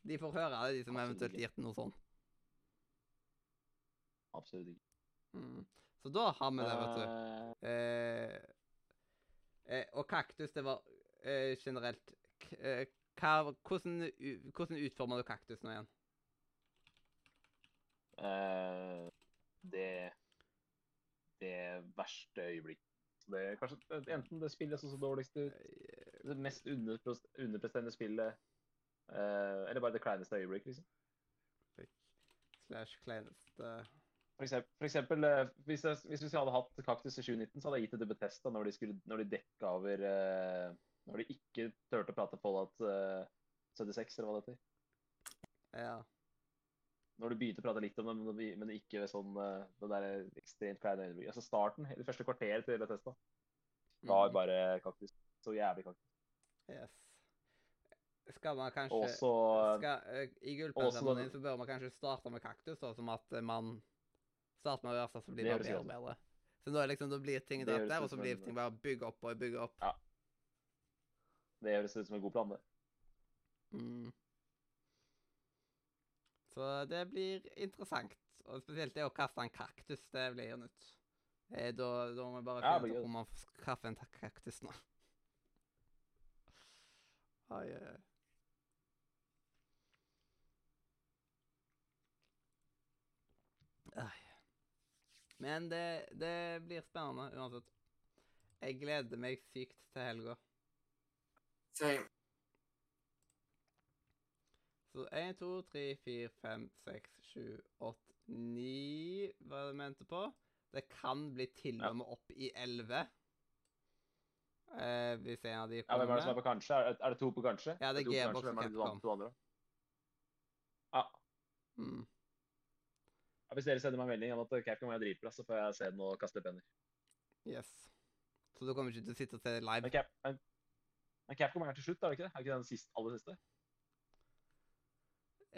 De får høre det, de som eventuelt gir til noe sånt. Absolutt ikke. Mm. Så da har vi det, vet du. Eh, Eh, eh, og kaktus, det var eh, generelt eh, hva, hvordan, hvordan utformer du kaktus nå igjen? eh, det Det verste øyeblikk. Det er kanskje enten det spillet som så dårligst ut, det mest underprestende underpresterende spillet, eller bare det kleineste øyeblikk, liksom. Slash kleineste For eksempel, for eksempel eh, hvis, jeg, hvis vi hadde hatt Kaktus i 2019, så hadde jeg gitt det til Betesta når de, skulle, når de dekka over eh, Når de ikke turte å prate Fallout uh, 76, eller hva det heter. Ja. Når du begynte å prate litt om det, men ikke ved sånn eh, det der ekstremt kleine øyeblikket. Altså starten, det første kvarteret til Betesta, var Mm, bare Kaktus. Så jævlig Kaktus. Yes. Skal man kanskje også, skal, eh, I din så bør man kanskje starte med kaktus, da, som at eh, man starter med det verste, så blir Det det bare bedre og bedre. Så er liksom, blir ting drept der, og så blir ting bare bygge opp og bygge opp. Ja. det høres ut som en god plan, det. Mm. Så det blir interessant. Og spesielt det å kaste en kaktus, det blir nytt. Eh, da, da må vi bare finne ja, ut hvor man skaffer en kaktus nå. Oi, oi, oi. Men det, det blir spennende uansett. Jeg gleder meg sykt til helga. Same. Så 1, 2, 3, 4, 5, 6, 7, 8, 9 Hva er det vi mente på? Det kan bli til og med opp i 11. Eh, hvis en av de kommer. Ja, Hvem er det som er på kanskje? Er, er det to på kanskje? Ja, det er to og er det de Capcom. Ja. mm. Hvis dere sender meg en melding om at Capcom er dritbra, så får jeg se den og kaste penner. Yes. Så du kommer ikke til å sitte og se live? Men. Cap men, men Capcom er til slutt, er det ikke det? Er ikke den sist, aller siste?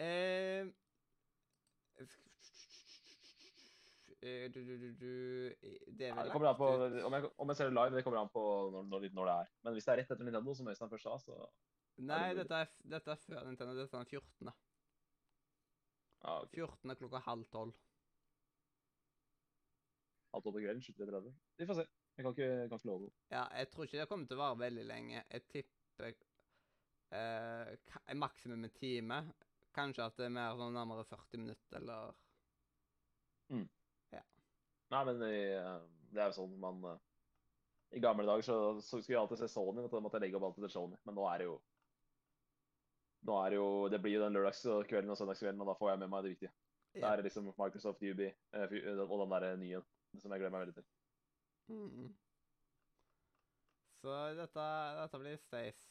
Eh, eh, du, du, du, det er Ja, det kommer an på, om, jeg, om jeg ser det live, det kommer an på når, når, når det er. Men hvis det er rett etter Nintendo, som Øystein først sa, så Nei, dette er, dette er før Nintendo. Dette er den 14. ja, okay. 14. klokka halv tolv. halv tolv på kvelden, 23.30. Vi får se. Jeg kan ikke, kan ikke love noe. Ja, jeg tror ikke det kommer til å vare veldig lenge. Jeg tipper eh, maksimum en time. Kanskje at det er mer sånn nærmere 40 minutter, eller Mm. Ja. Nei, men eh, det er jo sånn man eh, I gamle dager så, så skulle jeg alltid se Sony, og da måtte jeg legge opp alltid til Sony. Men nå er det jo Nå er det jo Det blir jo den lørdagskvelden og søndagskvelden, og da får jeg med meg det viktige. Det er liksom Microsoft Ubi eh, og den der nye som jeg gleder meg veldig til. Mm. Så dette, dette blir stays.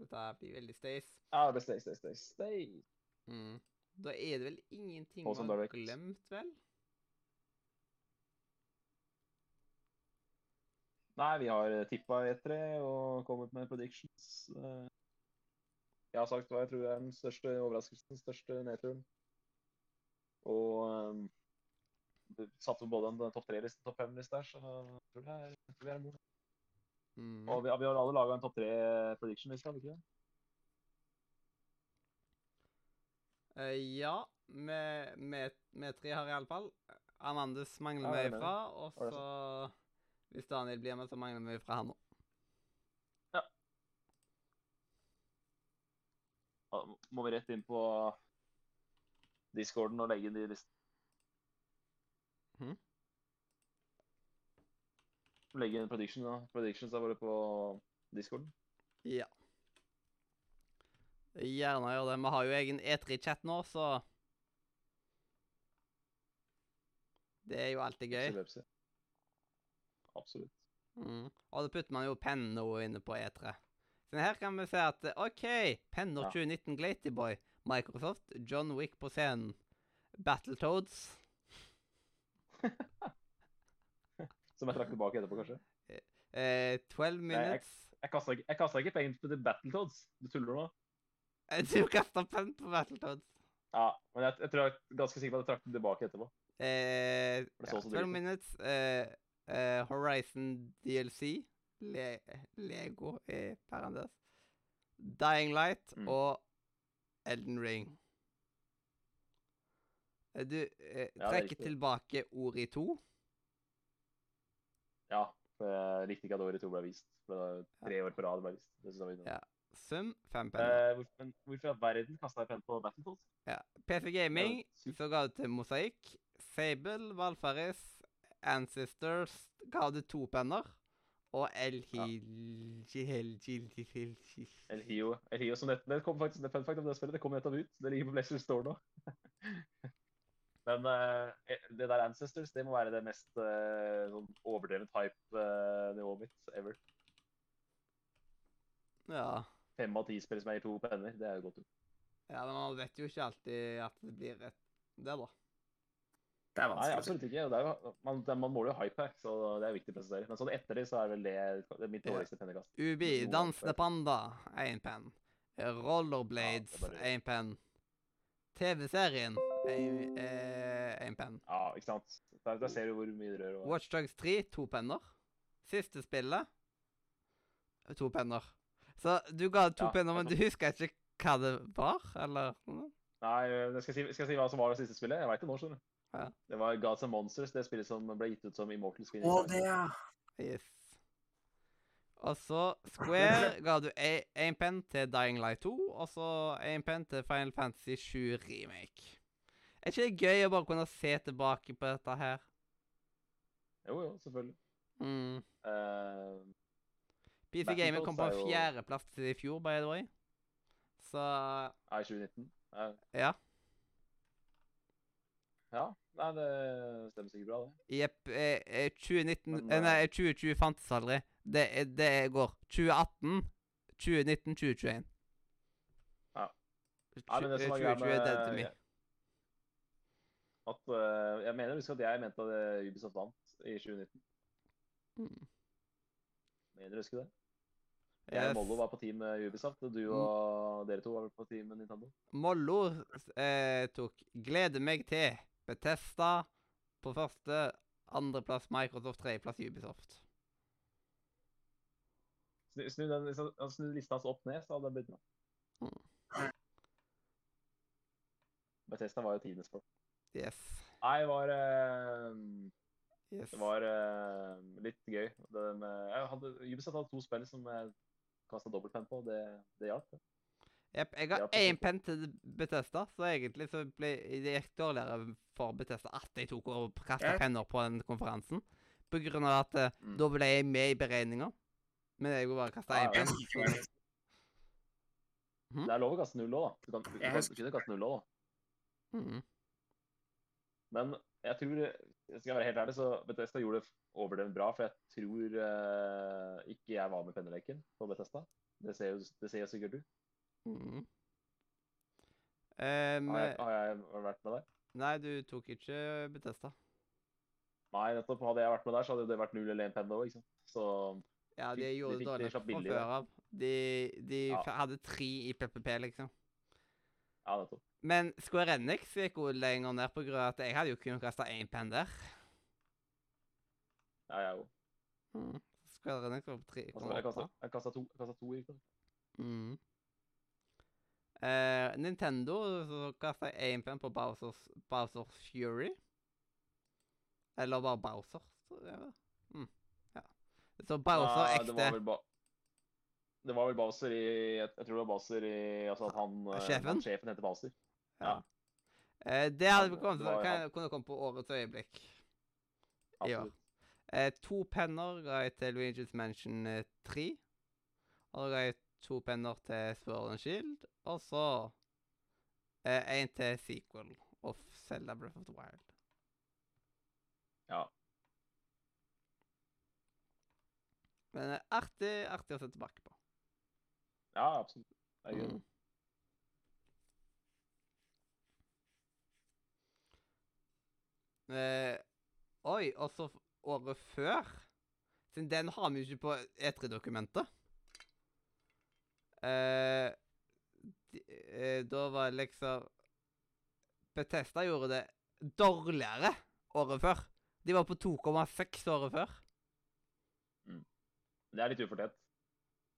Dette blir veldig stays. Ja, det blir stays, stays, stays. stay. Mm. Da er det vel ingenting man har glemt, vel? Nei, vi har tippa E3 og kommet med predictions. Eh, Jeg har sagt hva jeg tror er den største overraskelsen, den største nedturen. Og um, satt satte både en topp tre-liste og topp fem-liste her, så jeg tror det er, jeg tror vi er god. Mm. Og vi, vi har alle laga en topp tre prediction-liste, har vi ikke det? Uh, ja, vi tre har iallfall. Amandus mangler Ja, vi er ifra, og så Hvis Daniel blir med, så mangler vi ifra han òg. Da må vi rett inn på discorden og legge inn de listene. Hmm? Legge inn prediction, da. predictions våre på discorden. Ja. Gjerne gjør det. Vi har jo egen E3-chat nå, så Det er jo alltid gøy. Absolutt. Mm. Og da putter man jo penner inne på E3. Så her kan vi se at OK, penner 2019 Glatyboy. Microsoft, John Wick på scenen. Battletoads. <laughs> Som jeg trakk tilbake etterpå, kanskje. Eh, 12 jeg- minutes. Jeg kasta ikke, jeg kastet ikke penger på Battletoads. Du tuller nå? Eh, Du kasta penn på Battletoads. Ja, men jeg, jeg tror jeg er ganske sikker på at jeg trakk den tilbake etterpå. Eh, ja, så så 12 minutes. Eh, eh, Horizon DLC. Le Lego i parentes. Dying Light Mm. og Elden Ring. Eh, Du eh, Ja, er trekker ja, tilbake Ori 2. Ja, jeg likte ikke at året to ble vist. Det var tre år på rad ble vist. Det synes jeg var. Ja. Sum fem penner. Eh, hvorfor, hvorfor i verden kasta jeg penn på Battletoads? PC Gaming Ja, så ga du til Mosaikk. Fable, Valfaris, Ancestors ga du to penner. Og El Hio, El Hio som nettopp, det kom faktisk, det fun fact om det spillet, det kom nettopp ut. Det ligger på Blessing Store nå. <laughs> Men eh, det der Ancestors, det må være det mest eh, sånn overdrevet hype-nivået mitt ever. Ja. Fem av ti spill som eier to penner, det er jo godt ja, men man vet jo ikke alltid at det blir et det, da. Det er Nei, absolutt ikke. Det er jo, man, det, man måler jo hype så det er viktig å presisere. Men sånn etter det, så er vel det, det er mitt dårligste pennekast. Ubi, Noe Dansende. Panda, én penn. Rollerblades, Ja, er bare- penn. TV-serien, én penn. Ja, ikke sant. Der, der ser du hvor mye det rør. Og... Watchdogs 3, to penner. Siste spillet, to penner. Så du ga to Ja, penner, men du husker ikke hva det var, eller? Nei, jeg skal, jeg si, skal jeg si hva som var det siste spillet? Jeg veit det nå, skjønner du. Ja. Det var Gods and Monsters, det spillet som ble gitt ut som Immortal Skin. Å, det, ja. Yes. Og så Square <laughs> ga du én penn til Dying Light 2, og så én penn til Final Fantasy 7 Remake. Er ikke det gøy å bare kunne se tilbake på dette her? Jo, jo, selvfølgelig. Mm. Uh, PC Battletoads Gaming kom på en jo- fjerdeplass i fjor, by the way. Så Ja, i 2019. Uh. ja. ja. Nei, det stemmer sikkert bra, det. Jepp. Eh, eh, 2019 Men, eh, Nei, eh, 2020 fantes aldri. Det, er- det går 2018, 2019, 2021. Ja. Nei, men det som var 2020 greia er to med me. at uh, Jeg mener å huske at jeg mente at eh, Ubisoft vant i 2019. Mm. Mener du husker det? Jeg og Mollo var på team med Ubisoft, og du Mm. og dere to var på team med Nintendo. Mollo eh, tok 'Gleder meg til' Betesta på første, andreplass Microsoft, tredjeplass Ubisoft. Snu, snu, den, snu lista opp ned, så hadde det begynt bra. Mm. Bethesda var jo tidenes folk. Yes. Nei, det var uh, yes. Det var uh, litt gøy. Det med, jeg hadde, Ubisoft hadde to spill som jeg kasta dobbeltpenn på. Det, det hjalp. Jepp. Jeg har én penn til Betesta, så egentlig så ble det gikk dårligere for Betesta at jeg tok og kasta penner på den konferansen. På grunn av at eh, Mm. da ble jeg med i beregninga. Men jeg bare kasta én penn. Ikke hva det er lov å kaste null òg, da. Du kan, du kan, kunne kaste null òg, da. Mm. Men jeg tror jeg Skal jeg være helt ærlig, så Bethesda gjorde det overdrevent bra. For jeg tror eh, ikke jeg var med i penneleken på Bethesda. Det ser jo, det ser jo sikkert du. Mm. Um, Har jeg, har jeg vært med der? Nei, du tok ikke Betesta. Nei, nettopp. Hadde jeg vært med der, så hadde det vært null eller én penn òg, ikke sant. Så Ja, de Fikk- gjorde det dårlig fra før av. De, de Ja. hadde tre i PPP, liksom. ja, nettopp. Men Square Enix gikk jo lenger ned på grunn av at jeg hadde jo kunnet kaste én penn der. Ja, jeg òg. Mm. Square Enix var på tre. Altså, jeg kasta- to, jeg to i går. Mm. Eh, Nintendo så kasta én penn på Bowsers, Bowsers Fury. Eller bare Bowser. Så ja. mm. ja. Så Bowser ja, ekte. Det var ba det var vel Bowser i Jeg jeg tror det var Bowser i Altså at han eh, Sjefen? Han, sjefen heter Bowser. Ja. Uh, det hadde kommet det kan, kunne kommet på årets øyeblikk. Ja. Absolutt. Eh, to penner ga jeg til Luigi's Mansion eh, 3. Og da ga jeg to penner til Sword and Shield. Og så én til sequel of Zelda Breath of the Wild. Ja. Men eh, artig, artig å se tilbake på. ja, absolutt. Det er gøy. Mm. Eh, oi, og så året før Siden den har vi jo ikke på E3-dokumentet. Eh, de- eh, da var det liksom Betesta gjorde det dårligere året før. De var på 2,6 året før. Mm. Det er litt ufortjent.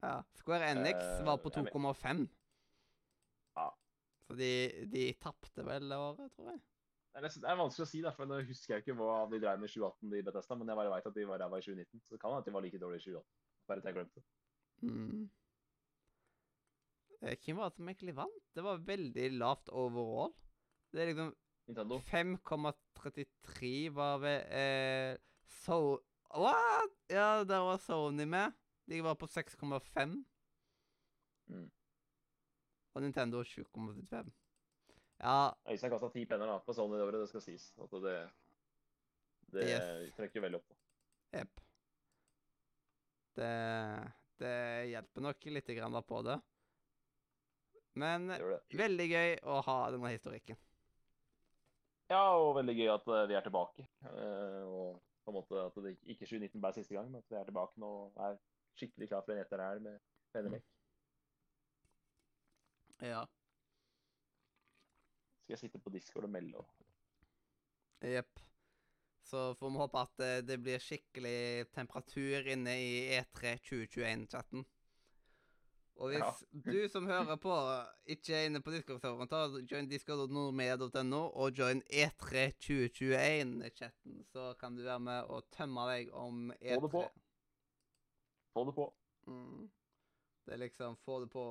Ja. Square Enix uh, var på 2,5. Ja. Så de, de tapte vel det året, tror jeg. Det er, det er vanskelig å si, da, for nå husker jeg ikke hva de drev med i 2018 i Bethesda, men jeg bare vet at de var ræva i 2019. Så det kan hende at de var like dårlige i 2018. Bare at jeg glemte det. Mm. Hvem var det som egentlig vant? Det var veldig lavt overall. Det er liksom 5,33 var ved eh, So... What?! Ja, der var Sony med. De var på 6,5. Mm. Og Nintendo 7,85. Ja, Øystein kasta ti penner da, på Sony det året, det skal sies. At det det Yes. trekker veldig opp. jepp. Det, det hjelper nok litt grann da på det. Men veldig gøy å ha denne historikken. Ja, og veldig gøy at eh, vi er tilbake. Eh, og på en måte at det ikke 2019 ble siste gang, men at vi er tilbake nå og er skikkelig klar for en etterhelg med pennelek. Ja. Skal jeg sitte på Discord og melde og Jepp. Så får vi håpe at eh, det blir skikkelig temperatur inne i E E3 2021-chatten. Og hvis Ja. <laughs> du som hører på, ikke er inne på Discord-serveren, ta join discord.nordmedia.no og join E E3 2021-chatten, så kan du være med og tømme deg om E3. Få det på. få det på. Mm. Det er liksom Få det på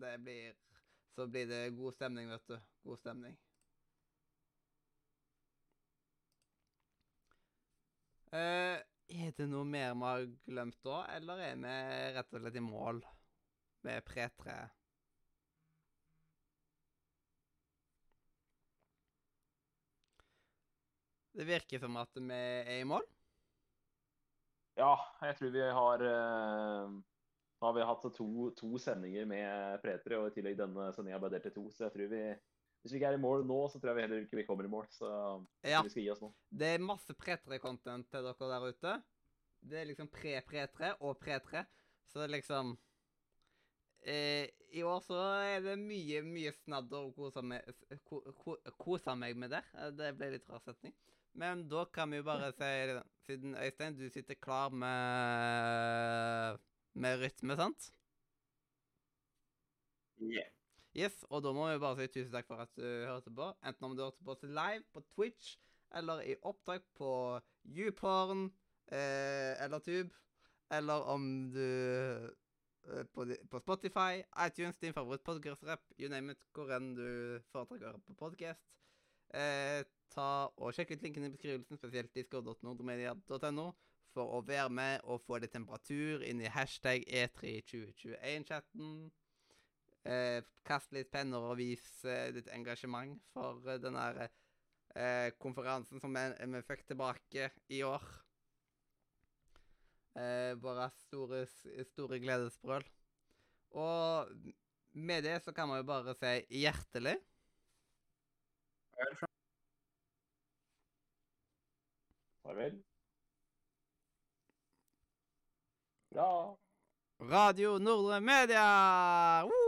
Det blir Så blir det god stemning, vet du. God stemning. Eh, er det noe mer vi har glemt da, eller er vi rett og slett i mål med pre-tre? Det virker som at vi er i mål. Ja, jeg tror vi har eh, Nå har vi hatt to, to sendinger med Pretre, og i tillegg denne sendinga ble delt i to. Så jeg tror vi Hvis vi ikke er i mål nå, så tror jeg vi heller ikke vi kommer i mål. Så Ja. vi skal gi oss nå. Det er masse pre-3-content til dere der ute. Det er liksom pre-pre-3 og pre-3. Så det er liksom eh, I år så er det mye, mye snadder å kose meg, ko, ko, kose meg med der. Eh, Det ble litt rar setning. Men da kan vi jo bare si Siden Øystein, du sitter klar med med rytme, sant? Yeah. Yes, og da må vi bare si tusen takk for at du hørte på. Enten om du hørte på oss live på Twitch, eller i opptak på YouPorn eh, eller Tube, eller om du på, på Spotify, iTunes, din favoritt-podkast-rapp, you name it, hvor enn du foretrekker på podkast. Eh, ta og Sjekk ut linken i beskrivelsen, spesielt discord.nordmedia.no, for å være med og få litt temperatur inn i hashtag E E32021-chatten. Eh, kast litt penner og vis eh, ditt engasjement for eh, den der eh, konferansen som vi fikk tilbake i år. Eh, bare store, store gledesbrøl. Og med det så kan man jo bare si hjertelig Farvel. Bra. Radio Nordre Media! Woo!